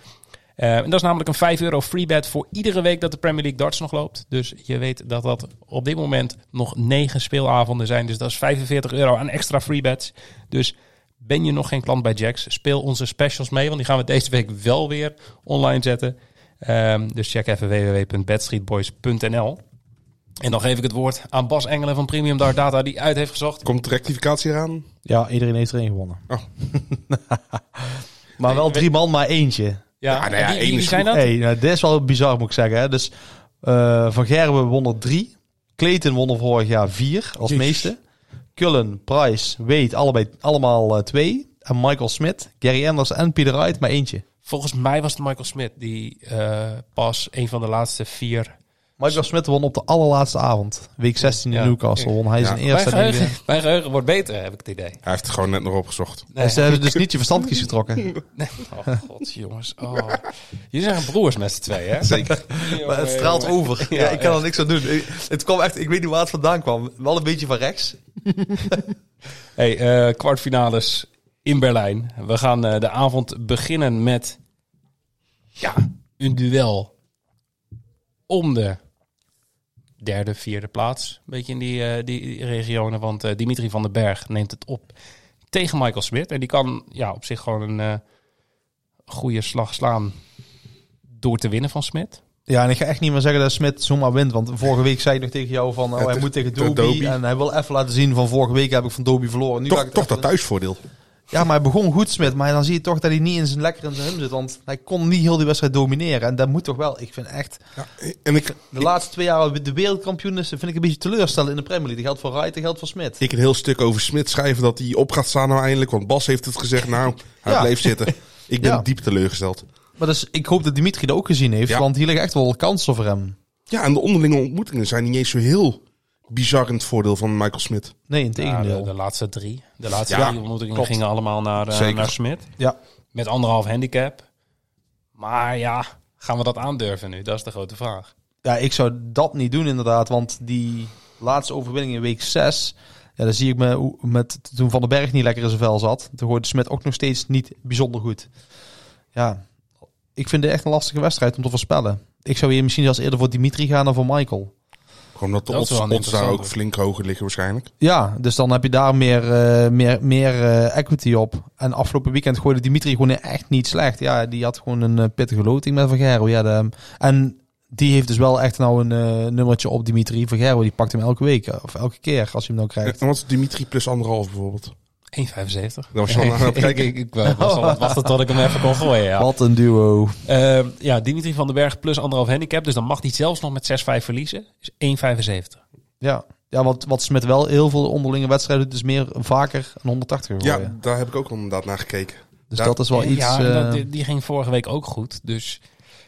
Eh, en dat is namelijk een 5 euro freebet voor iedere week dat de Premier League darts nog loopt. Dus je weet dat dat op dit moment nog 9 speelavonden zijn. Dus dat is 45 euro aan extra freebets. Dus ben je nog geen klant bij Jax, speel onze specials mee. Want die gaan we deze week wel weer online zetten. Ehm, dus check even www.bedstreetboys.nl. En dan geef ik het woord aan Bas Engelen van Premium Dart Data die uit heeft gezocht. Komt de rectificatie eraan? Ja, iedereen heeft er één gewonnen. Oh. *laughs* maar wel drie man, maar eentje. Ja, nou ja, en wie, één wie zijn dat? Hey, nou, dit is wel bizar, moet ik zeggen. Hè. Dus eh, Van Gerwen won er drie. Clayton won er vorig jaar vier als meeste. Cullen, Price, Wade, allebei, allemaal eh, twee. En Michael Smith, Gary Anders en Peter Wright maar eentje. Volgens mij was het Michael Smith die eh, pas een van de laatste vier Michael Smith won op de allerlaatste avond. Week 16 in Ja. Newcastle. Won hij Ja. zijn Mijn eerste. geheugen, mijn geheugen wordt beter, heb ik het idee. Hij heeft het gewoon net nog opgezocht. Nee. Ze hebben dus niet je verstandjes getrokken. Oh god, jongens. Oh. Jullie zijn broers met z'n twee, hè? Zeker. Maar het straalt over. Ja, ik kan er niks aan doen. Ik- Het kwam echt, ik weet niet waar het vandaan kwam. Wel een beetje van rechts. *laughs* Hey, eh, kwartfinales in Berlijn. We gaan eh, de avond beginnen met ja, een duel om de derde, vierde plaats. Een beetje in die, eh, die, regionen, want eh, Dimitri van den Berg neemt het op tegen Michael Smit. En die kan ja, op zich gewoon een eh, goede slag slaan door te winnen van Smit. Ja, en ik ga echt niet meer zeggen dat Smit zomaar wint. Want vorige week zei ik nog tegen jou van... Oh, hij moet tegen te Dobie. En hij wil even laten zien van vorige week heb ik van Dobie verloren. Nu ga Toch, ik toch even- dat thuisvoordeel. Ja, maar hij begon goed Smit. Maar dan zie je toch dat hij niet in zijn lekker in zijn hum zit. Want hij kon niet heel die wedstrijd domineren. En dat moet toch wel... Ik vind echt... Ja, en ik, De laatste twee jaar de wereldkampioen is, vind ik een beetje teleurstellend in de Premier League. Dat geldt voor Wright, dat geldt voor Smit. ik een heel stuk over Smit schrijven dat hij op gaat staan nou eindelijk. Want Bas heeft het gezegd. Nou, hij Ja. bleef zitten. Ik ben Ja. diep teleurgesteld. Maar dus, ik hoop dat Dimitri dat ook gezien heeft. Want hier liggen echt wel kansen voor hem. Ja, en de onderlinge ontmoetingen zijn niet eens zo heel bizar in het voordeel van Michael Smit. Nee, in Ja, tegendeel. de, de laatste drie. De laatste Ja, drie ontmoetingen klopt. gingen allemaal naar, eh, Zeker. naar Smit. ja. Met anderhalf handicap. Maar ja, gaan we dat aandurven nu? Dat is de grote vraag. Ja, ik zou dat niet doen inderdaad. Want die laatste overwinning in week 6... Ja, dan zie ik me met toen Van den Berg niet lekker in zijn vel zat. Toen hoorde Smit ook nog steeds niet bijzonder goed. Ja, ik vind het echt een lastige wedstrijd om te voorspellen. Ik zou hier misschien zelfs eerder voor Dimitri gaan dan voor Michael. Gewoon dat de odds, daar ook flink hoger liggen waarschijnlijk. Ja, dus dan heb je daar meer, eh, meer, meer eh, equity op. En afgelopen weekend gooide Dimitri gewoon echt niet slecht. Ja, die had gewoon een eh, pittige loting met Van. Ja, de, en die heeft dus wel echt nou een eh, nummertje op Dimitri. Van die pakt hem elke week of elke keer als je hem nou krijgt. En wat is Dimitri plus anderhalf bijvoorbeeld? 1,75. Dat was je al aan het *laughs* ik, kijken. ik, ik was al aan het wachten tot ik hem even kon gooien. Ja, Wat een duo. Ehm, ja Dimitri van den Berg plus anderhalf handicap. Dus dan mag hij zelfs nog met 6-5 verliezen. Is 1,75. Ja, ja wat, wat Smit wel heel veel onderlinge wedstrijden is meer vaker een 180 gooien. Ja, daar heb ik ook inderdaad naar gekeken. dus dat is wel iets... ja, eh, die, die ging vorige week ook goed. Dus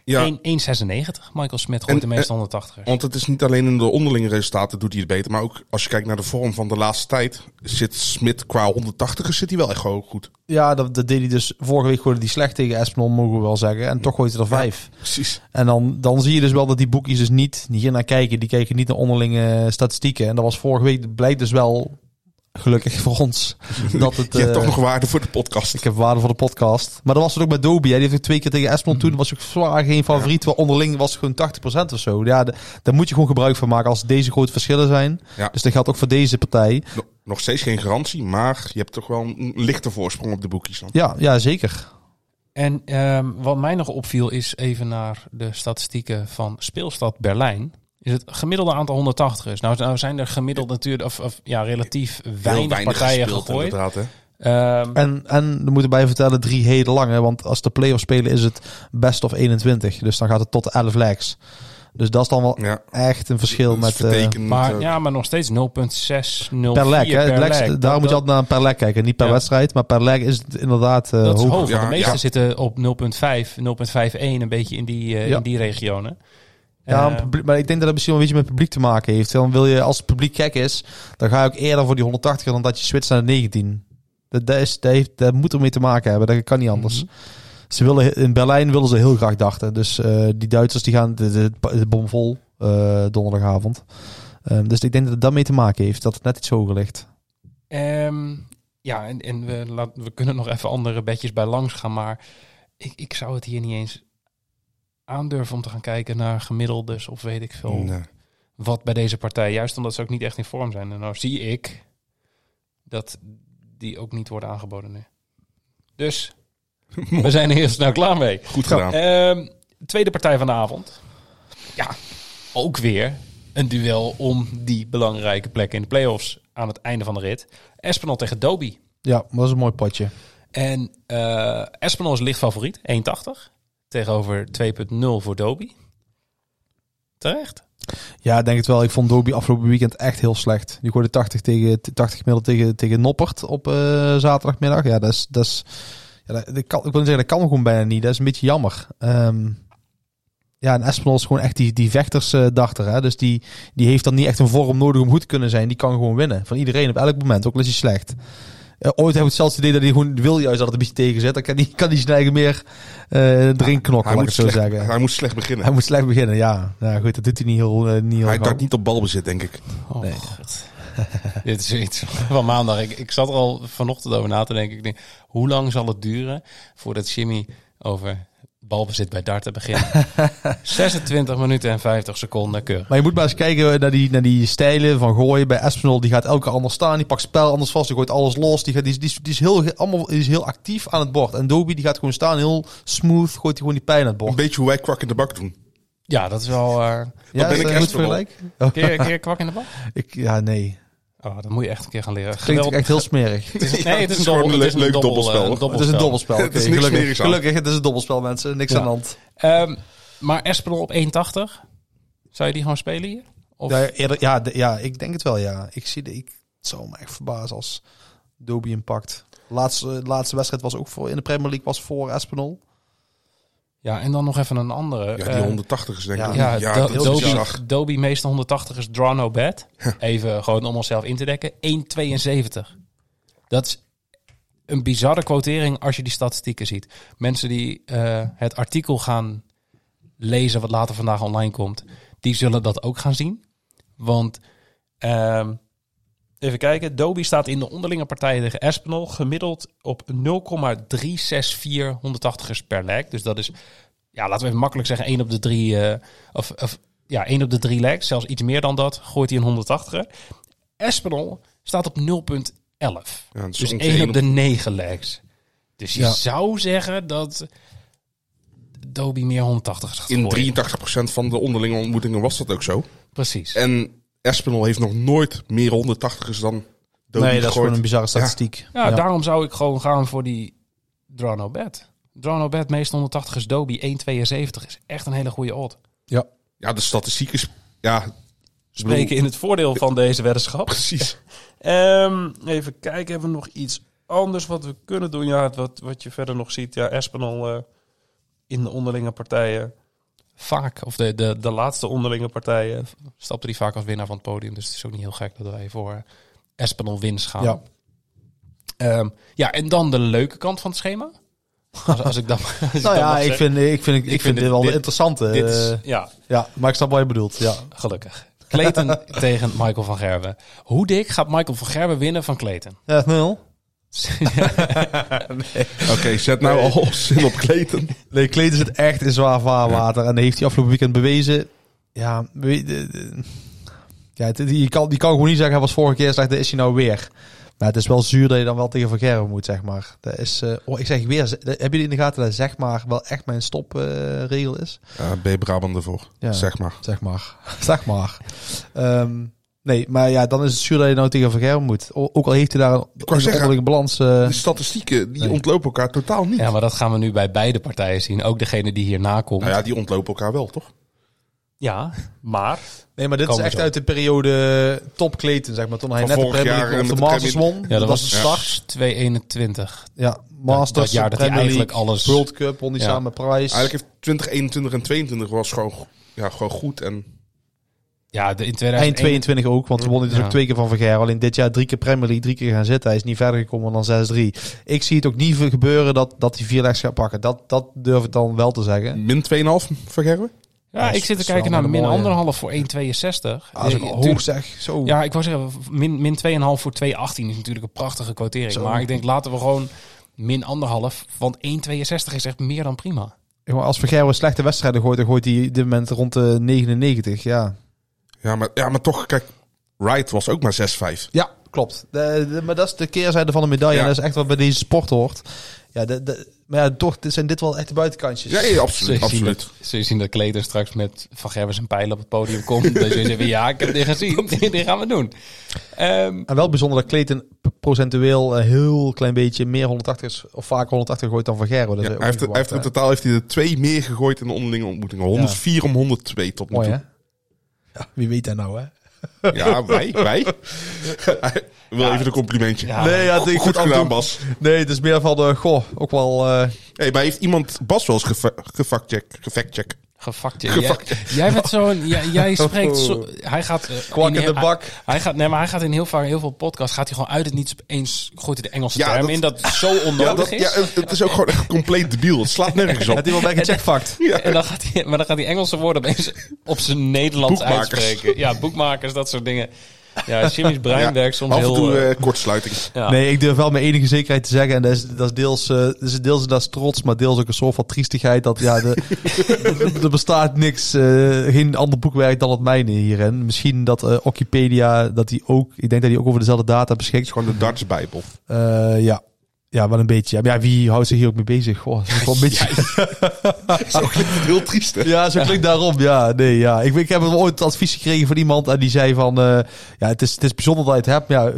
Ja, 1 1,96. Michael Smit gooit de meeste 180ers. want het is niet alleen in de onderlinge resultaten doet hij het beter. Maar ook als je kijkt naar de vorm van de laatste tijd. Zit Smit qua 180ers zit hij wel echt gewoon goed. ja, dat, dat deed hij dus vorige week gooide hij slecht tegen Espinol, mogen we wel zeggen. En toch gooit hij er vijf. Precies. En dan, dan zie je dus wel dat die boekjes dus niet hier naar kijken. Die kijken niet naar onderlinge statistieken. En dat was vorige week, blijkt dus wel, gelukkig voor ons, *laughs* dat het... Je hebt eh, toch nog waarde voor de podcast. Ik heb waarde voor de podcast. Maar dat was het ook met Dobie. hè. Die heeft ook twee keer tegen Espinol toen. was ook zwaar geen favoriet. Terwijl onderling was het gewoon 80% of zo. Ja, de- daar moet je gewoon gebruik van maken als deze grote verschillen zijn. Ja. Dus dat geldt ook voor deze partij. Nog- Nog steeds geen garantie, maar je hebt toch wel een lichte voorsprong op de boekjes dan. Ja, ja zeker. En ehm, wat mij nog opviel is even naar de statistieken van Speelstad Berlijn. Is het gemiddelde aantal 180ers. Nou, nou zijn er gemiddeld natuurlijk, of, of ja, relatief weinig, partijen gespeeld, gegooid. inderdaad, hè. Ehm, En, en we moeten bij vertellen, drie hele lange. Want als de play-offs spelen is het best of 21. Dus dan gaat het tot 11 legs. Dus dat is dan wel Ja. echt een verschil Dat is met... eh, vertekend maar, ook. ja, maar nog steeds 0,604 per leg, hè? per Legs- leg. Dat- moet je altijd naar een per leg kijken. Niet per Ja. wedstrijd, maar per leg is het inderdaad eh Dat is hoog. hoog, Ja, de meeste ja. zitten op 0,5, 0,51, een beetje in die, eh, Ja. in die regionen. Ja, Eh, publiek- maar ik denk dat het misschien wel een beetje met publiek te maken heeft. Dan wil je, als het publiek gek is, dan ga je ook eerder voor die 180 dan dat je switcht naar de 19. Dat, dat, is, dat, heeft, dat moet ermee te maken hebben. Dat kan niet anders. Mhm. Ze willen, in Berlijn willen ze heel graag dachten. Dus eh, die Duitsers die gaan de, de, de bom vol eh, donderdagavond. Ehm, dus ik denk dat het daarmee te maken heeft. Dat het net iets hoger ligt. Ehm, ja, en, en we, laat, we kunnen nog even andere bedjes bij langs gaan, maar ik, ik zou het hier niet eens aandurven om te gaan kijken naar gemiddeldes of weet ik veel Nee. wat bij deze partij. Juist omdat ze ook niet echt in vorm zijn. En nou zie ik dat die ook niet worden aangeboden nu. Dus *laughs* we zijn er heel snel klaar mee. Goed gedaan. Ehm, tweede partij van de avond. Ja, ook weer een duel om die belangrijke plek in de playoffs aan het einde van de rit. Espinal tegen Doby. Ja, dat is een mooi potje. En eh Espinal is licht favoriet, 1,80. Tegenover 2,0 voor Doby. Terecht. Ja, denk het wel. Ik vond Dobie afgelopen weekend echt heel slecht. Die gooide 80 tegen 80 gemiddeld tegen, tegen Noppert op eh, zaterdagmiddag. Ja, dat is, dat is ja, kan, ik wil zeggen, dat kan gewoon bijna niet. Dat is een beetje jammer. Ehm, ja, en Espinol is gewoon echt die, die vechtersdachter. hè Dus die, die heeft dan niet echt een vorm nodig om goed te kunnen zijn. Die kan gewoon winnen. Van iedereen op elk moment, ook al is hij slecht. Eh, ooit heb ik het zelfs het idee dat hij gewoon wil juist dat het een beetje tegen zit. Dan kan hij, kan hij zijn eigen meer eh erin knokken, hij, laat ik moet het zo slecht, zeggen. hij moet slecht beginnen. Hij moet slecht beginnen, ja. ja goed, dat doet hij niet heel, eh, niet heel Hij dacht niet op balbezit, denk ik. Oh, Nee. God. *laughs* Dit is iets van maandag. Ik, ik zat er al vanochtend over na te denken. Ik denk, hoe lang zal het duren voordat Jimmy over balbezit bij darten begint? 26 minuten en 50 seconden, keurig. Maar je moet maar eens kijken naar die, naar die stijlen van gooien bij Espinol. Die gaat elke keer anders staan. Die pakt spel anders vast. Die gooit alles los. Die, gaat, die, is- die, is- die is heel, allemaal, die is heel actief aan het bord. En Dobie die gaat gewoon staan. Heel smooth. Gooit hij gewoon die pijn aan het Een bord. beetje hoe wij kwak in de bak doen. Ja, dat is wel... eh Ja, ben ik goed vergelijk? keer, keer kwak in de bal? *laughs* Ik, ja, nee. Oh, dat moet je echt een keer gaan leren. Klinkt Geweld- echt heel smerig. Het is, *laughs* nee, het is een dobbel, een het is een leuk dobbel, dobbelspel. eh, Het is een dobbelspel. *laughs* Het Oké, is niks gelukkig, gelukkig, het is een dobbelspel, mensen. Niks Ja. aan de hand. Ehm, maar Espinol op 1,80. Zou je die gewoon spelen hier? Of, Ja, eerder, ja, de- ja, ik denk het wel, ja. Ik zie de, ik het zou me echt verbazen als Dobie hem pakt. Laatste, laatste wedstrijd was ook voor in de Premier League was voor Espinol. Ja, en dan nog even een andere. Ja, die Eh, 180 is denk ik. ja, Ja, is Dobie. Dobie meeste 180 is draw no bet. Even gewoon om onszelf in te dekken. 1,72. Dat is een bizarre quotering als je die statistieken ziet. Mensen die eh, het artikel gaan lezen wat later vandaag online komt, die zullen dat ook gaan zien. Want ehm, even kijken, Dobie staat in de onderlinge partijen tegen Espinol gemiddeld op 0,364 180ers per leg. Dus dat is, ja, laten we even makkelijk zeggen, 1 op de 3 eh, of, of ja, 1 op de 3 legs, zelfs iets meer dan dat, gooit hij een 180er. Espinol staat op 0,11. Ja, dat is Dus ongeveer 1 één op de 9 legs. Dus je Ja. zou zeggen dat Dobie meer 180 gaat In gooien. 83% van de onderlinge ontmoetingen was dat ook zo. Precies. En Espinol heeft nog nooit meer 180ers dan Dobie nee, dat is gegooid. gewoon een bizarre statistiek. Ja, daarom zou ik gewoon gaan voor die draw no bet. Draw no bet, meest 180 is Dobie, 1,72 is echt een hele goede odd. Ja, de statistiek is... Ja, Spreken in het voordeel van *laughs* deze weddenschap. precies. *laughs* Ehm, even kijken, hebben we nog iets anders wat we kunnen doen? Ja, wat, wat je verder nog ziet. Ja, Espinal eh, in de onderlinge partijen. Vaak, of de, de, de laatste onderlinge partijen, stapte die vaak als winnaar van het podium. Dus het is ook niet heel gek dat wij voor Espinal winst gaan. Ja. Ehm, ja, en dan de leuke kant van het schema. Als, als ik dan, *laughs* als ik Nou dan ja, ik vind, ik vind, ik vind vind dit dit- wel dit- een interessante. Dit is, eh, ja, ja, maar ik snap wat je bedoelt. Ja. gelukkig. Clayton *laughs* tegen Michael van Gerwen. Hoe dik gaat Michael van Gerwen winnen van Clayton? Ja, nul. *laughs* Oké, zet nou al zin op kleten. Nee, Kleden zit echt in zwaar vaarwater. En dat heeft hij afgelopen weekend bewezen. Ja, ja die, kan, die kan gewoon niet zeggen, hij was vorige keer slecht, dat is hij nou weer. Maar het is wel zuur dat je dan wel tegen Van Gerwen moet, zeg maar. Dat is, eh, oh, ik zeg weer, hebben jullie in de gaten dat zeg maar wel echt mijn stopregel is? Ja, je Brabant ervoor? Ja. Zeg maar. Zeg maar. *laughs* zeg maar. Ehm, nee, maar ja, dan is het zuur dat je nou tegen Van Gerwen moet. O- ook al heeft hij daar een, onderlinge balans. eh, De statistieken, die Nee. ontlopen elkaar totaal niet. Ja, maar dat gaan we nu bij beide partijen zien. Ook degene die hierna komt. Nou ja, die ontlopen elkaar wel, toch? Ja, maar... nee, maar dit is echt zo. uit de periode top Kleten, zeg maar. Toen hij Van net de vorig Premier League de Masters won. Ja, dat, was de de start. 221. Ja, Masters, dat jaar dat hij eigenlijk League, alles- World Cup, won Ja. samen Price. Eigenlijk heeft 2021 en 22 was gewoon, ja, gewoon goed. En Ja, de, in Eind 2021... 22 ook, want we wonnen dus Ja. ook twee keer van Van Gerwen. Alleen dit jaar drie keer Premier League, drie keer gaan zitten. Hij is niet verder gekomen dan 6-3. Ik zie het ook niet gebeuren dat, dat hij vier legs gaat pakken. Dat, dat durf ik dan wel te zeggen. min 2,5 van Gerwen. Ja, dat ik zit te kijken naar een min anderhalf voor 1,62. Als ik hoog zeg, zo. Ja, ik wou zeggen, min, min 2,5 voor 2,18 is natuurlijk een prachtige quotering. Zo. Maar ik denk, laten we gewoon min anderhalf, want 1,62 is echt meer dan prima. Als Van Gerwen slechte wedstrijden gooit, dan gooit hij dit moment rond de 99. Ja, Ja, maar, ja, maar toch, kijk, Wright was ook maar 6,5. ja klopt. De, de- maar dat is de keerzijde van de medaille. Ja. En dat is echt wat bij deze sport hoort. Ja, de, de, maar ja, toch zijn dit wel echt de buitenkantjes. Ja, ja, absoluut. Zul je, zien absoluut. dat, zul zien dat Kleter straks met Van Gerwen zijn pijl op het podium komt. dat je zegt, ja, ik heb dit gezien. *laughs* dit gaan we doen. Ehm, En wel bijzonder dat p- procentueel een heel klein beetje meer 180 of vaker 180 gooit dan Van Gerwen. Ja, hij, heeft, hij heeft in totaal heeft hij er twee meer gegooid in de onderlinge ontmoetingen. 104 om 102 tot nu Mooi toe. hè? Ja, wie weet dat nou hè? Ja, wij, wij. Wil even een complimentje. Ja. nee, ja, Goed, ik goed gedaan, Bas. Nee, het is meer van de, goh, ook wel... eh, Hey, maar heeft iemand Bas wel eens gefa- gefactcheck? Gefactcheck? Gefakt. Jij, jij bent zo'n. Jij, jij *laughs* spreekt zo. Hij gaat. eh, Kwak in heel- de bak. Hij, hij gaat. Nee, maar hij gaat in heel vaak heel veel podcasts. Gaat hij gewoon uit het niets opeens. Gooit hij de Engelse Ja, term dat- in dat het zo *laughs* onnodig Ja, dat, is. ja, het, het is ook gewoon echt compleet debiel. Het slaat nergens op. Had iemand bij gecheckt? Ja. En dan gaat hij, maar dan gaat hij Engelse woorden opeens op zijn Nederlands Boekmakers. uitspreken. Ja, boekmakers, dat soort dingen. Ja, Jimmy's brein Ja, werkt soms Af en heel... toe eh, eh, kortsluiting. *laughs* ja. Nee, ik durf wel met enige zekerheid te zeggen. En dat is, dat is deels, eh, dat is deels dat is trots, maar deels ook een soort van triestigheid. Dat ja, de, *laughs* er- bestaat niks, eh, geen ander boekwerk dan het mijne hierin. Misschien dat eh Wikipedia, dat die ook, ik denk dat die ook over dezelfde data Het beschikt. is gewoon de Darts Bijbel. Eh, ja. Ja, wel een beetje. Maar ja, wie houdt zich hier ook mee bezig? Goh, dat is wel een beetje. *laughs* Zo klinkt het heel triest, hè? Ja, zo klinkt daarom. Ja, nee, ja. Ik, ik heb ooit advies gekregen van iemand en die zei van, eh, ja, het is, het is bijzonder dat je het hebt. maar Ja,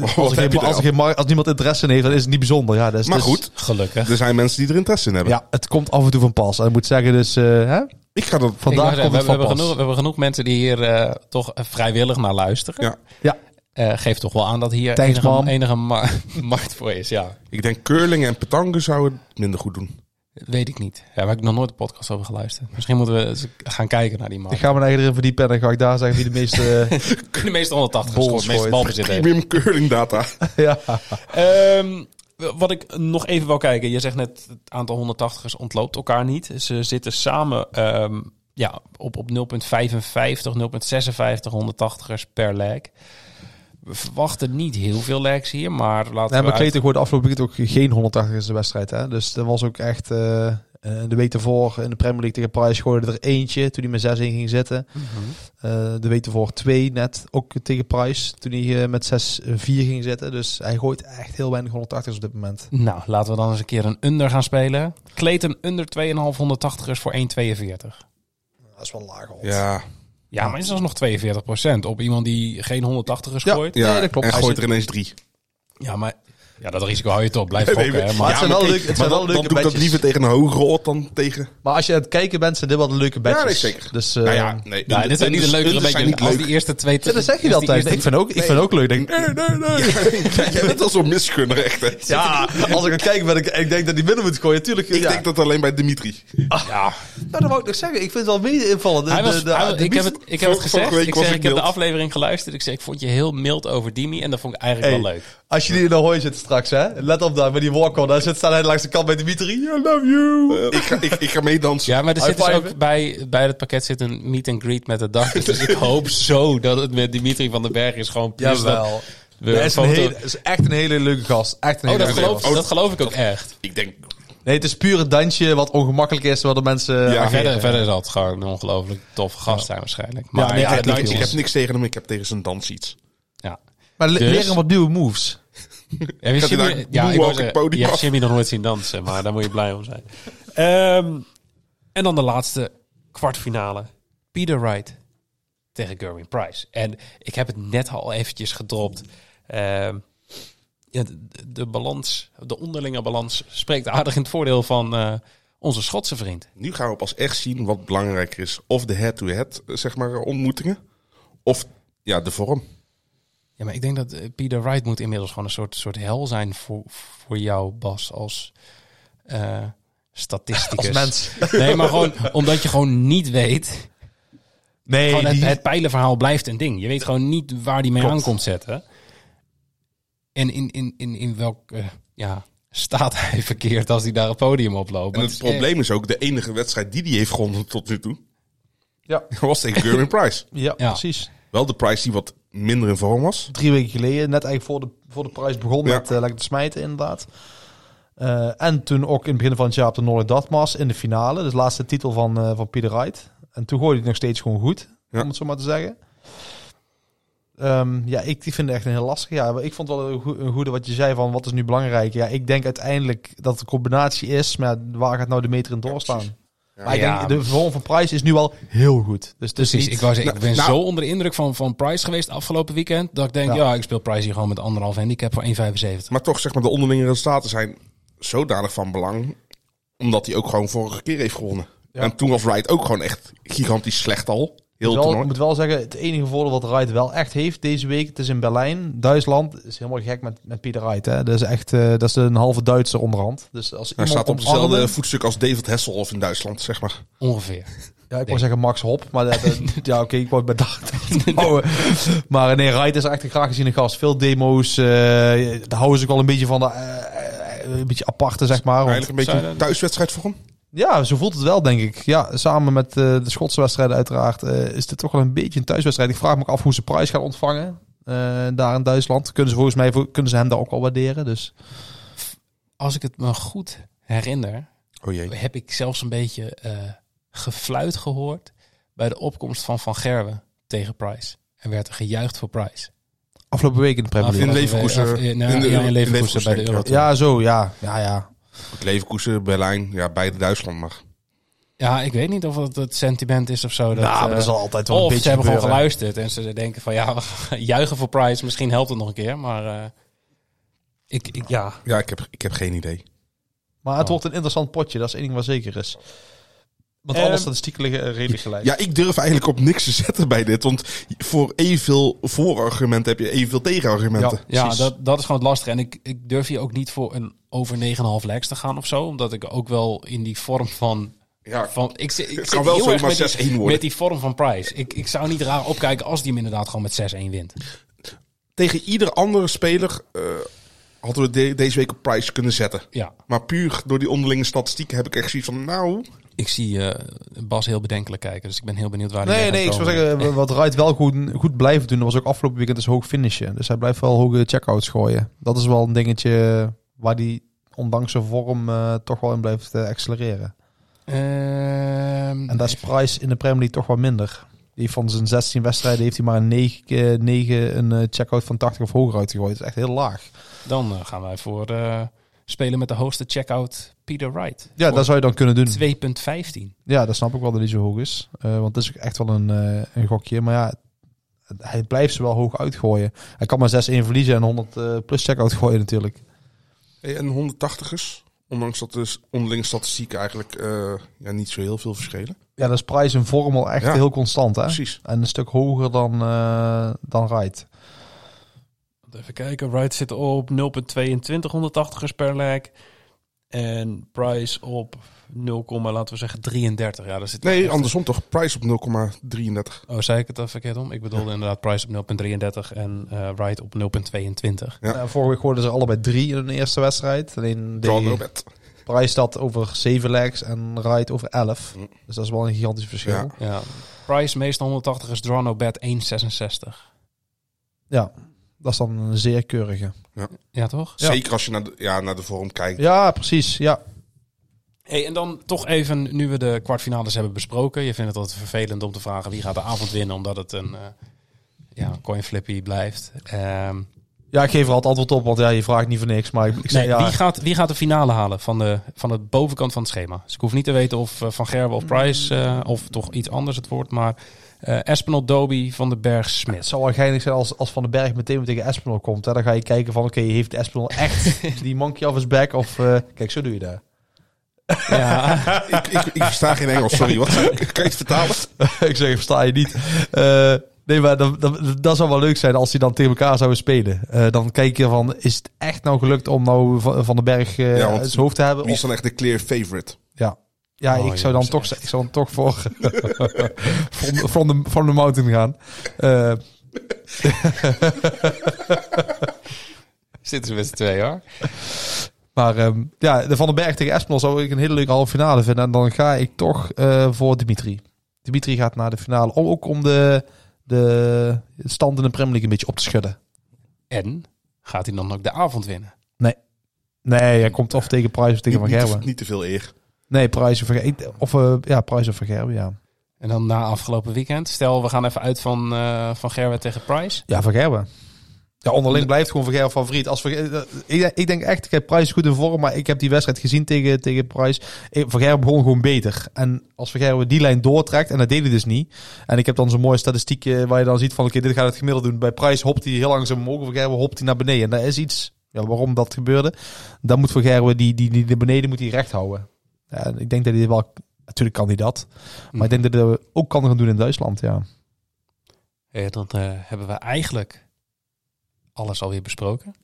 Wat als, er heb je geen, als, er geen als niemand interesse in heeft, dan is het niet bijzonder. Ja, dat is, Maar is- goed, Gelukkig. er zijn mensen die er interesse in hebben. Ja, het komt af en toe van pas. En ik moet zeggen, dus, eh, hè? Ik ga dat... Vandaag wou zeggen, komt we, het we hebben pas. genoeg, we hebben genoeg mensen die hier eh, toch vrijwillig naar luisteren. Ja. Ja, Eh, geeft toch wel aan dat hier Thanks, enige, man. enige ma- *laughs* markt voor is. Ja, Ik denk curling en petanque zouden het minder goed doen. weet ik niet. Ja, daar heb ik nog nooit een podcast over geluisterd. Misschien moeten we eens gaan kijken naar die man. ik ga me eigen erin verdiepen en dan ga ik daar zeggen wie de meeste... *laughs* eh, de meeste 180 Bol gescoord, de meeste balbezit heeft. Premium curling data. *laughs* ja. Ehm, wat ik nog even wil kijken. Je zegt net, het aantal 180ers ontloopt elkaar niet. Ze zitten samen ehm, ja, op, op 0,55, 0,56 180ers per leg. We verwachten niet heel veel legs hier, maar laten Nee, we maar uit- Kleten gooide afgelopen weekend ook geen 180 in de wedstrijd. Hè? Dus dat was ook echt... eh, eh, de week ervoor in de Premier League tegen Price gooide er eentje toen hij met 6 in ging zitten. Mhm. Eh, de week ervoor twee net, ook tegen Price toen hij met 6-4 ging zitten. Dus hij gooit echt heel weinig 180's op dit moment. Nou, laten we dan eens een keer een under gaan spelen. Kleten under 2,5 180ers voor 1,42. Dat is wel laag al. Ja, Ja, maar is dat nog 42% op iemand die geen 180ers Ja. gooit? ja. Nee, dat klopt. en Hij gooit zit- er ineens drie. Ja, maar ja, dat risico hou je toch. Blijf *laughs* Nee, gokken, nee, hè. maar- het zijn wel maar leuk- kijk, het zijn maar wel dan, leuke doe ik dat bedjes. liever tegen een hogere odd dan tegen... Maar als je aan het kijken bent, zijn dit wel de leuke bedjes. Ja, nee, zeker. Dus, eh, nou ja, nee. Nou, de- dit zijn niet de leukere niet als leuk. die eerste twee... Ja, dat zeg je wel altijd. Ik vind ook, ik vind ook leuk. Ik Denk, nee, nee, nee. *laughs* Jij bent wel zo'n misgunner, echt. hè. Ja, als ik aan het kijken ben ik, ik denk dat die binnen moet gooien. Tuurlijk. Ik ja. denk dat alleen bij Dimitri. Ja, Nou, dat wou ik nog zeggen. Ik vind het wel mede invallen. De, ik heb het, ik heb het gezegd. Ik, was zeg, ik heb de aflevering geluisterd. Ik zeg, ik vond je heel mild over Dimi. En dat vond ik eigenlijk wel leuk. Als je die in de hooi zit straks, hè. Let op daar, met die walk-on. Daar zit staan hij langs de kant bij Dimitri. I love you. ik, ga, ik, ik ga meedansen. Ja, maar er zit dus ook bij, bij het pakket zit een meet and greet met de dag. Dus ik hoop zo dat het met Dimitri van den Berg is. Gewoon Jawel. een is, een foto- hele, is echt een hele leuke gast. Echt een Oh, hele dat leuke geloof, gast. dat geloof ik ook echt. Ik denk... Nee, het is puur een dansje wat ongemakkelijk is, waar de mensen... Ja, ageren. verder, verder zal het gewoon een ongelooflijk toffe gast zijn waarschijnlijk. Maar nee, ik ja, dat ik heb niks tegen hem, ik heb tegen zijn dans iets. ja. Maar le- Dus- leren wat nieuwe moves. *laughs* Heb je Gaat hij Jimmy, ja, ik moonwalk wou het zeggen, podium je hebt af? Jimmy nog nooit zien dansen, maar daar moet je blij om zijn. Ehm, en dan de laatste kwartfinale. Peter Wright tegen Gerwin Price. En ik heb het net al eventjes gedropt. Ehm, ja, de, de balans, de onderlinge balans spreekt aardig in het voordeel van eh, onze Schotse vriend. Nu gaan we pas echt zien wat belangrijker is. Of de head-to-head, zeg maar, ontmoetingen. Of ja, de vorm. Ja, maar ik denk dat eh, Peter Wright moet inmiddels gewoon een soort, soort hel zijn voor, voor jou, Bas, als eh statisticus. Als mens. *laughs* Nee, maar gewoon omdat je gewoon niet weet. Nee, Gewoon het, die- het pijlenverhaal blijft een ding. Je weet gewoon niet waar die mee Klopt. aan komt zetten. En in, in, in, in welke ja, staat *laughs* hij verkeert als hij daar het podium oploopt. En Maar het is echt- probleem is ook, de enige wedstrijd die hij heeft gewonnen tot nu toe, Ja. *laughs* was tegen Gerwin Price. ja, Ja. precies. Wel de Price die wat minder in vorm was. Drie weken geleden, net eigenlijk voor de, voor de prijs begon Ja. met eh, lekker te smijten inderdaad. Eh, en toen ook in het begin van het jaar op de Noord Dartmars in de finale. Dus de laatste titel van, eh van Peter Wright. En toen gooide hij nog steeds gewoon goed, Ja. om het zo maar te zeggen. Ehm, ja, ik, ik vind het echt een heel lastig. Ja, ik vond wel een, goe- een goede wat je zei van wat is nu belangrijk. Ja, ik denk uiteindelijk dat het een combinatie is. Maar waar gaat nou de meter in doorstaan? Maar ik Ja. denk, de vorm van Price is nu wel heel goed. Dus Precies, niet- ik, wou zeggen, ik ben Nou, zo onder de indruk van, van Price geweest afgelopen weekend. Dat ik denk, ja, Ja. ik speel Price hier gewoon met anderhalf handicap voor 1,75. Maar toch, zeg maar, de onderlinge resultaten zijn zodanig van belang. Omdat hij ook gewoon vorige keer heeft gewonnen. Ja. En toen was Wright ook gewoon echt gigantisch slecht al. Heel Ik wel, ik toernooi. moet wel zeggen, het enige voordeel wat Wright wel echt heeft deze week, het is in Berlijn, Duitsland, is helemaal gek met, met Pieter Wright. Hè? Dat is echt, eh, dat is een halve Duitser onderhand. Dus als Hij iemand staat op hetzelfde voetstuk als David Hasselhoff in Duitsland, zeg maar. Ongeveer. Ja, ik wou zeggen Max Hop, maar dat, dat- *laughs* ja, oké, ik wou het bij dat houden. Maar nee, Wright is echt een graag geziene gast. Veel demo's, eh daar houden ze ook wel een beetje van, de, eh, een beetje aparte, zeg maar. Want- Eigenlijk een beetje een thuiswedstrijd voor hem. Ja, zo voelt het wel, denk ik. Ja, samen met eh, de Schotse wedstrijden uiteraard eh, is dit toch wel een beetje een thuiswedstrijd. Ik vraag me ook af hoe ze prijs gaan ontvangen eh, daar in Duitsland. Kunnen ze volgens mij voor- kunnen ze hem daar ook al waarderen. Dus Als ik het me goed herinner, Oh jee. heb ik zelfs een beetje eh, gefluit gehoord bij de opkomst van Van Gerwen tegen Price. En werd er gejuicht voor Price. afgelopen week in de Premier in League. Leverkusen. In Leverkusen bij de. Euro. Ja, zo, ja. Ja, ja. Leverkusen, Berlijn, ja, beide Duitsland maar. Ja, ik weet niet of het het sentiment is of zo. Dat, nou, maar dat eh, zal altijd wel een of beetje ze hebben gewoon geluisterd en ze denken van ja, we juichen voor Price. Misschien helpt het nog een keer, maar eh, ik, ik, ja, Ja, ik heb, ik heb geen idee. Maar het Oh. wordt een interessant potje, dat is één ding wat zeker is. Want Ehm, alle statistieken liggen redelijk gelijk. Ja, ik durf eigenlijk op niks te zetten bij dit. Want voor evenveel voorargumenten heb je evenveel tegenargumenten. Ja. ja Precies. dat, dat is gewoon het lastige. En ik, ik durf hier ook niet voor een over 9,5 legs te gaan of zo. Omdat ik ook wel in die vorm van... Ja, van ik, ik Het kan wel zomaar met die, 6-1 worden. met die vorm van Price. Ik, ik zou niet raar opkijken als die hem inderdaad gewoon met 6-1 wint. tegen ieder andere speler eh, hadden we de- deze week op prijs kunnen zetten. Ja, Maar puur door die onderlinge statistieken heb ik echt zoiets van, nou... ik zie eh, Bas heel bedenkelijk kijken. Dus ik ben heel benieuwd waar hij Nee, nee, ik zou zeggen, wat Wright wel goed, goed blijft doen, dat was ook afgelopen weekend, is hoog finishen. Dus hij blijft wel hoge checkouts gooien. Dat is wel een dingetje waar hij, ondanks zijn vorm, eh, toch wel in blijft eh, accelereren. Ehm, En daar is Price in de Premier League toch wat minder. Die van zijn 16 wedstrijden heeft hij maar een 9, 9 een checkout van 80 of hoger uitgegooid. Dat is echt heel laag. Dan gaan wij voor spelen met de hoogste checkout Peter Wright. Ja, dat zou je dan kunnen doen. 2,15. Ja, dat snap ik wel dat hij zo hoog is. Eh, want het is ook echt wel een, eh, een gokje. Maar ja, hij blijft ze wel hoog uitgooien. Hij kan maar 6-1 verliezen en 100 eh, plus checkout gooien natuurlijk. En 180ers, ondanks dat de onderlinge statistieken eigenlijk eh, ja, niet zo heel veel verschillen. Ja, dat is prijs en vorm al echt Ja. heel constant. Hè? Precies. En een stuk hoger dan, eh dan Wright. Even kijken. Wright zit op 0,22 180ers per leg. En Price op 0, laten we zeggen 33. Ja, daar zit Nee, echt- andersom toch? Prijs op 0,33. Oh, zei ik het dan verkeerd om? Ik bedoelde inderdaad Price op 0,33 en eh Wright op 0,22. Ja. Eh, vorige week gooiden ze allebei drie in hun eerste wedstrijd. Alleen de. Price dat over 7 legs en Wright over 11. Hm. Dus dat is wel een gigantisch verschil. Ja. Ja, Ja. Price meestal 180 is draw no bet 1,66. Dat is dan een zeer keurige. Ja, toch? Ja. Zeker als je naar de, ja, naar de vorm kijkt. Ja, precies. Ja. Hey, en dan toch even, nu we de kwartfinales hebben besproken. Je vindt het altijd vervelend om te vragen wie gaat de avond winnen, omdat het een eh ja, coin flippy blijft. Ehm, Ja, ik geef er altijd antwoord op, want ja, je vraagt niet voor niks. Maar ik, ik zeg Nee, ja, wie, gaat, wie gaat de finale halen van de, van de bovenkant van het schema? Dus ik hoef niet te weten of eh, Van Gerwen of Price eh, of toch iets anders het wordt. Maar eh Espinol, Doby, Van den Berg, het Smit. zou wel geinig zijn als, als Van den Berg meteen tegen Espinol komt. Hè? Dan ga je kijken van, oké, heeft Espinol echt *laughs* die monkey off his back? Of, eh, kijk, zo doe je dat. Ja, *laughs* ik, ik, ik versta geen Engels, sorry. Wat, kan je het vertalen? *laughs* ik zeg, versta je niet. Eh, nee, maar dat, dat, dat zou wel leuk zijn als die dan tegen elkaar zouden spelen. Eh, dan kijk je van, is het echt nou gelukt om nou Van, van den Berg eh Ja, want het hoofd te hebben? Wie Of- is dan echt de clear favorite? Ja, Oh, ik, zou dan toch, echt. ik zou dan toch voor from, the, from the mountain gaan. Eh, *laughs* zitten ze met z'n tweeën hoor. maar ehm, ja, de Van den Berg tegen Espinol zou ik een hele leuke halve finale vinden. En dan ga ik toch eh, voor Dimitri. Dimitri gaat naar de finale. Om, ook om de, de stand in de Premier League een beetje op te schudden. En gaat hij dan ook de avond winnen? Nee, hij komt of tegen Price of tegen Van Gerwen. niet te veel eer. Nee, Price of. Of eh, ja, Price of Van Gerwen, ja. En dan na afgelopen weekend. Stel, we gaan even uit van, eh van Gerwen tegen Price. Ja, Van Gerwen. Ja, onderling blijft gewoon Van Gerwen favoriet. Als Van Gerwen- eh, ik, ik denk echt, ik heb Price goed in vorm, maar ik heb die wedstrijd gezien tegen, tegen Price. Gerwen begon gewoon beter. En als Van Gerwen die lijn doortrekt, en dat deed hij dus niet. En ik heb dan zo'n mooie statistiek waar je dan ziet van, oké, dit gaat het gemiddeld doen. Bij Price hopt hij heel langzaam omhoog, Van Gerwen hopt hij naar beneden. En dat is iets, ja, waarom dat gebeurde. Dan moet Van Gerwen die, die, die, de beneden moet hij recht houden. Ja, ik denk dat hij wel, natuurlijk kan hij dat. Maar ik denk dat hij dat ook kan gaan doen in Duitsland, ja. Eh, dan eh, hebben we eigenlijk alles alweer besproken.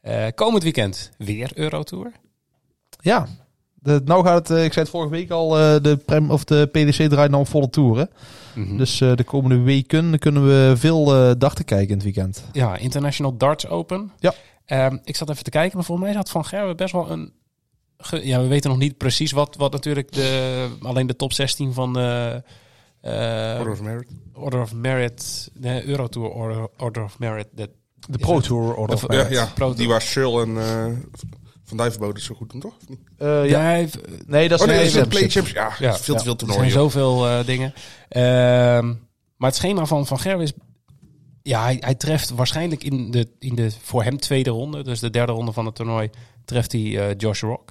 Eh, komend weekend weer Eurotour. Ja, de, nou gaat het, eh, ik zei het vorige week al, de, prem, of de PDC draait nou volle toeren. Mhm. Dus de komende weken kunnen we veel eh dachten kijken in het weekend. Ja, International Darts Open. Ja. Ehm, ik zat even te kijken, maar volgens mij had Van Gerwen best wel een... ja, we weten nog niet precies wat, wat natuurlijk de... Alleen de top 16 van de... eh, Order of Merit. Order of Merit... De Eurotour Order, Order of Merit. De, De Is Pro Tour order of Of- merit. Ja, ja. Pro- die waar Searle en eh, Van Dijvenbode zo goed doen, toch? Of niet? Eh, ja. ja. Nee, dat is Oh nee, is Play. Champions? Ja, is veel te veel Er zijn toernooien. zoveel eh, dingen. Ehm, maar het schema van Van Gerwen is... Ja, hij, hij treft waarschijnlijk in de, in de voor hem tweede ronde. Dus de derde ronde van het toernooi treft hij eh, Josh Rock.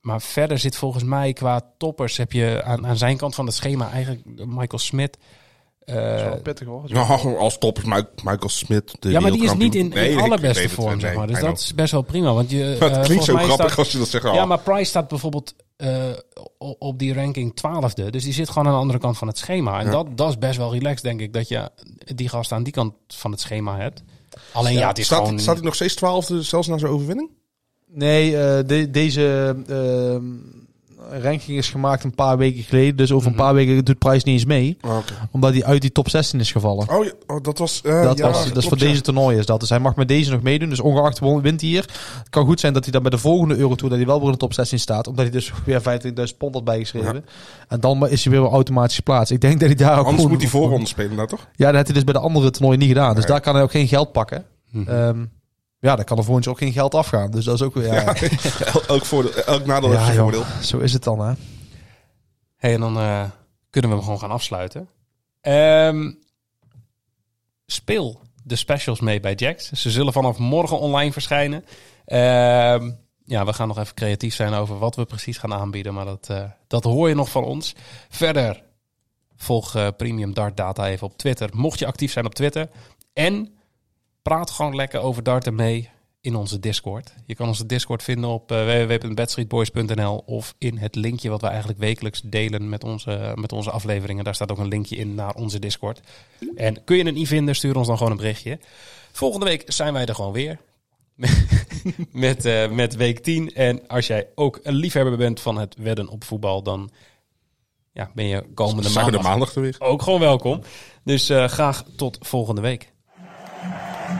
Maar verder zit volgens mij qua toppers... heb je aan, aan zijn kant van het schema eigenlijk Michael Smit. eh, Dat is wel pittig hoor. Nou, als top is Mike- Michael Smit. De ja, maar die is niet in, wereldkampioen. in Nee, ik allerbeste vorm, nee, zeg maar. Dus I dat know. is best wel prima. Want je, *laughs* het klinkt zo volgens mij grappig staat- als je dat zegt. Ja, Oh. maar Price staat bijvoorbeeld eh, op die ranking twaalfde. Dus die zit gewoon aan de andere kant van het schema. En Ja. dat, dat is best wel relaxed, denk ik, dat je die gast aan die kant van het schema hebt. Alleen ja, het is staat, gewoon... staat hij nog steeds twaalfde, zelfs na zijn overwinning? Nee, eh, de- deze ehm, ranking is gemaakt een paar weken geleden. Dus over een Mhm. paar weken doet Price niet eens mee. Oh, oké. Omdat hij uit die top 16 is gevallen. oh, ja, oh, dat was... eh, dat, ja, was, dat is voor ja. deze toernooi is dat. Dus hij mag met deze nog meedoen. Dus ongeacht wint hij hier. Het kan goed zijn dat hij dan bij de volgende Eurotour dat hij wel weer in de top 16 staat. Omdat hij dus weer 25.000 pond had bijgeschreven. En dan is hij weer automatisch geplaatst. Ik denk dat hij daar ook Anders moet hij voorronde spelen, nou toch? Ja, dat heeft hij dus bij de andere toernooien niet gedaan. Dus Nee. daar kan hij ook geen geld pakken. Mhm. Ehm, ja, dan kan er volgens ook geen geld afgaan. Dus dat is ook weer... Ja, El- *laughs* elk, voordeel, elk nadeel Ja, heeft zijn joh. voordeel. zo is het dan hè. Hey, en dan eh, kunnen we hem gewoon gaan afsluiten. Ehm, speel de specials mee bij Jax. Ze zullen vanaf morgen online verschijnen. Ehm, ja, we gaan nog even creatief zijn over wat we precies gaan aanbieden. Maar dat, eh, dat hoor je nog van ons. Verder, volg eh, Premium Dart Data even op Twitter. Mocht je actief zijn op Twitter. En praat gewoon lekker over darten mee in onze Discord. Je kan onze Discord vinden op uh, www.bedstreetboys.nl of in het linkje wat we eigenlijk wekelijks delen met onze, met onze afleveringen. Daar staat ook een linkje in naar onze Discord. En kun je het niet vinden, stuur ons dan gewoon een berichtje. Volgende week zijn wij er gewoon weer. *laughs* met, uh, met week 10. En als jij ook een liefhebber bent van het wedden op voetbal, dan ja, ben je komende maandag maandag er weer? ook gewoon welkom. Dus uh, graag tot volgende week. Thank you.